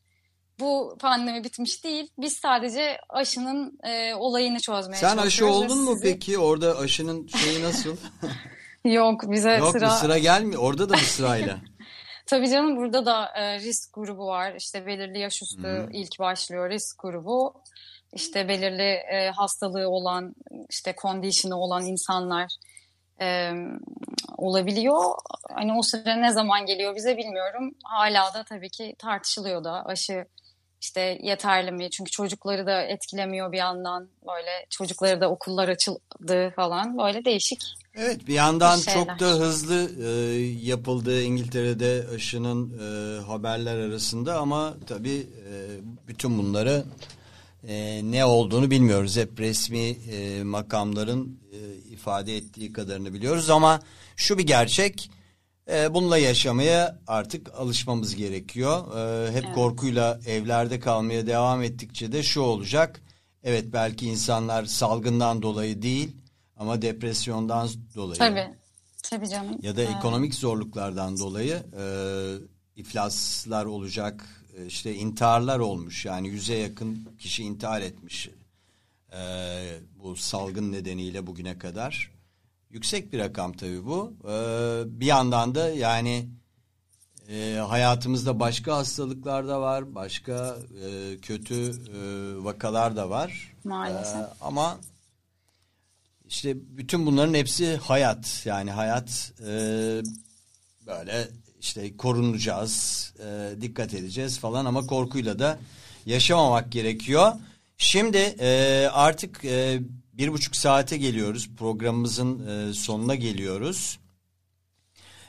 Speaker 4: Bu pandemi bitmiş değil. Biz sadece aşının e, olayını çözmeye
Speaker 3: Sen aşı
Speaker 4: çalışıyoruz. ve
Speaker 3: oldun mu
Speaker 4: sizi-
Speaker 3: peki? Orada aşının şeyi nasıl?
Speaker 4: Yok bize
Speaker 3: Yok
Speaker 4: sıra...
Speaker 3: mu sıra gelmiyor. Orada da mı sırayla?
Speaker 4: Tabii canım burada da e, risk grubu var. İşte belirli yaş üstü ilk başlıyor risk grubu. İşte belirli e, hastalığı olan, işte condition'ı olan insanlar e, olabiliyor. Hani o sıra ne zaman geliyor bize bilmiyorum. Hala da tabii ki tartışılıyor da aşı işte yeterli mi? Çünkü çocukları da etkilemiyor bir yandan. Böyle çocukları da okullar açıldı falan. Böyle değişik.
Speaker 3: Evet bir yandan
Speaker 4: Bir
Speaker 3: çok da hızlı e, yapıldı İngiltere'de aşının e, haberler arasında ama tabii e, bütün bunları e, ne olduğunu bilmiyoruz. Hep resmi e, makamların e, ifade ettiği kadarını biliyoruz ama şu bir gerçek e, bununla yaşamaya artık alışmamız gerekiyor. E, hep korkuyla evlerde kalmaya devam ettikçe de şu olacak. Evet belki insanlar salgından dolayı değil ama depresyondan dolayı
Speaker 4: Tabii. Tabii canım.
Speaker 3: ya da
Speaker 4: Evet.
Speaker 3: ekonomik zorluklardan dolayı e, iflaslar olacak, e, işte intiharlar olmuş. Yani yüze yakın kişi intihar etmiş e, bu salgın nedeniyle bugüne kadar. Yüksek bir rakam tabii bu. E, bir yandan da yani e, hayatımızda başka hastalıklar da var, başka e, kötü e, vakalar da var.
Speaker 4: Maalesef.
Speaker 3: E, ama işte bütün bunların hepsi hayat. Yani hayat e, böyle işte korunacağız, e, dikkat edeceğiz falan ama korkuyla da yaşamamak gerekiyor. Şimdi e, artık e, bir buçuk saate geliyoruz. Programımızın e, sonuna geliyoruz.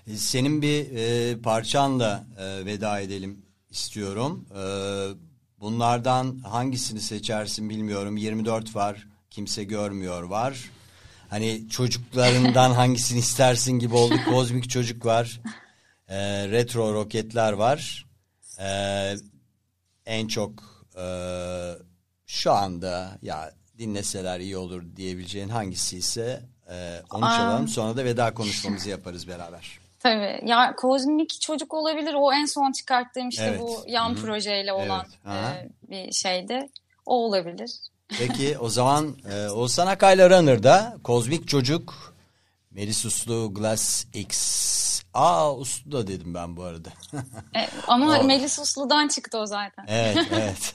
Speaker 3: E, Senin bir e, parçanla e, veda edelim istiyorum. E, bunlardan hangisini seçersin bilmiyorum. 24 var, kimse görmüyor var. Hani çocuklarından hangisini istersin gibi oldu. Kozmik çocuk var. E, retro roketler var. E, en çok e, şu anda ya dinleseler iyi olur diyebileceğin hangisi ise e, onu
Speaker 4: Aa.
Speaker 3: çalalım. Sonra da veda konuşmamızı yaparız beraber.
Speaker 4: Tabii. Ya kozmik çocuk olabilir. O en son çıkarttığım işte
Speaker 3: Evet.
Speaker 4: bu yan
Speaker 3: Hı hı.
Speaker 4: projeyle olan
Speaker 3: Evet.
Speaker 4: E, bir şeydi. O olabilir.
Speaker 3: Peki o zaman e, Oğuzhan Akay'la Runner'da Kozmik Çocuk Melis Uslu Glass X. Aa Uslu da dedim ben bu arada.
Speaker 4: E, ama Melis Uslu'dan çıktı o zaten.
Speaker 3: evet evet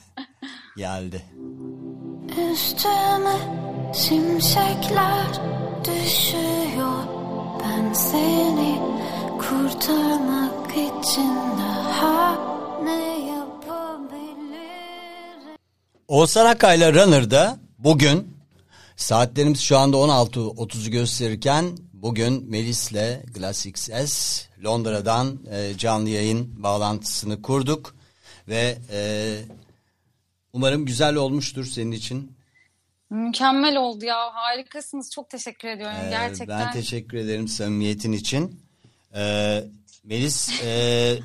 Speaker 3: geldi.
Speaker 2: Üstüme şimşekler düşüyor. Ben seni kurtarmak için daha ne yapabilirim?
Speaker 3: Oğuzhan Akay'la Runner'da bugün saatlerimiz şu anda 16.30'u gösterirken bugün Melis'le Glass XS Londra'dan e, canlı yayın bağlantısını kurduk ve e, umarım güzel olmuştur senin için.
Speaker 4: Mükemmel oldu ya. Harikasınız. Çok teşekkür ediyorum.
Speaker 3: Ee,
Speaker 4: Gerçekten.
Speaker 3: Ben teşekkür ederim samimiyetin için. Ee, Melis e,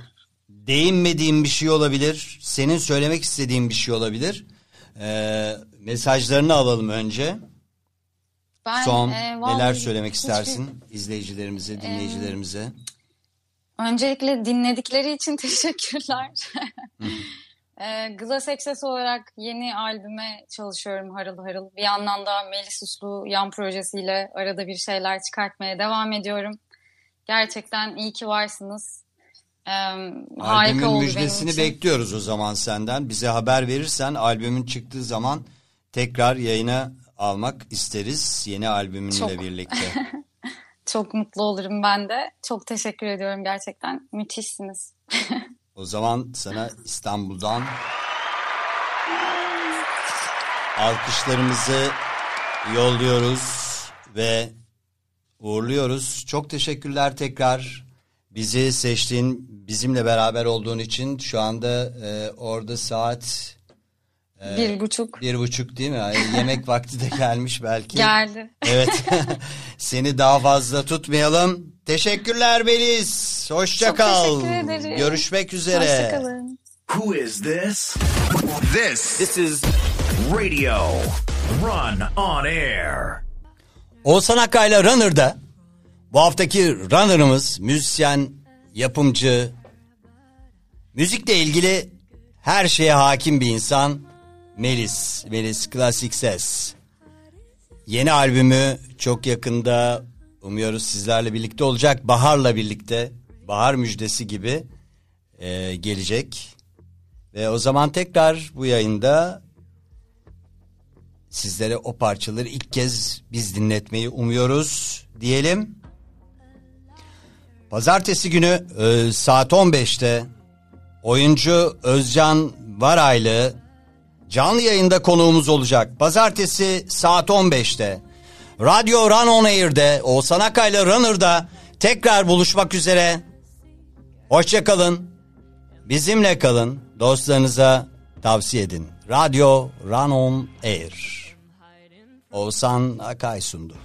Speaker 3: değinmediğim bir şey olabilir. Senin söylemek istediğin bir şey olabilir. Ee, mesajlarını alalım önce.
Speaker 4: Ben,
Speaker 3: Son
Speaker 4: e,
Speaker 3: neler söylemek
Speaker 4: hiçbir-
Speaker 3: istersin izleyicilerimize, dinleyicilerimize?
Speaker 4: Öncelikle dinledikleri için teşekkürler. E, Glass Access olarak yeni albüme çalışıyorum harıl harıl. Bir yandan da Melis Uslu yan projesiyle arada bir şeyler çıkartmaya devam ediyorum. Gerçekten iyi ki varsınız. E,
Speaker 3: Albümün
Speaker 4: oldu
Speaker 3: müjdesini bekliyoruz o zaman senden. Bize haber verirsen albümün çıktığı zaman tekrar yayına almak isteriz yeni albümünle
Speaker 4: Çok.
Speaker 3: birlikte.
Speaker 4: Çok mutlu olurum ben de. Çok teşekkür ediyorum gerçekten. Müthişsiniz.
Speaker 3: O zaman sana İstanbul'dan alkışlarımızı yolluyoruz ve uğurluyoruz. Çok teşekkürler tekrar. Bizi seçtiğin, bizimle beraber olduğun için şu anda e, orada saat
Speaker 4: bir buçuk
Speaker 3: Bir buçuk değil mi? Yemek vakti de gelmiş belki.
Speaker 4: geldi.
Speaker 3: Evet. Seni daha fazla tutmayalım. Teşekkürler Beliz. Hoşça
Speaker 4: Çok
Speaker 3: kal.
Speaker 4: teşekkür ederim.
Speaker 3: Görüşmek üzere.
Speaker 4: Hoşçakalın.
Speaker 1: Who is this? This. This is Radio Run on Air.
Speaker 3: Oğuzhan Akkay'la Runner'da bu haftaki Runner'ımız müzisyen, yapımcı, müzikle ilgili her şeye hakim bir insan Melis, Melis Classic Ses. Yeni albümü çok yakında umuyoruz sizlerle birlikte olacak. Bahar'la birlikte, Bahar müjdesi gibi e, gelecek. Ve o zaman tekrar bu yayında sizlere o parçaları ilk kez biz dinletmeyi umuyoruz diyelim. Pazartesi günü e, saat 15'te oyuncu Özcan Varaylı canlı yayında konuğumuz olacak. Pazartesi saat 15'te Radyo Run On Air'de Oğuzhan Akay'la Runner'da tekrar buluşmak üzere. Hoşçakalın. Bizimle kalın. Dostlarınıza tavsiye edin. Radyo Run On Air. Oğuzhan Akay sundu.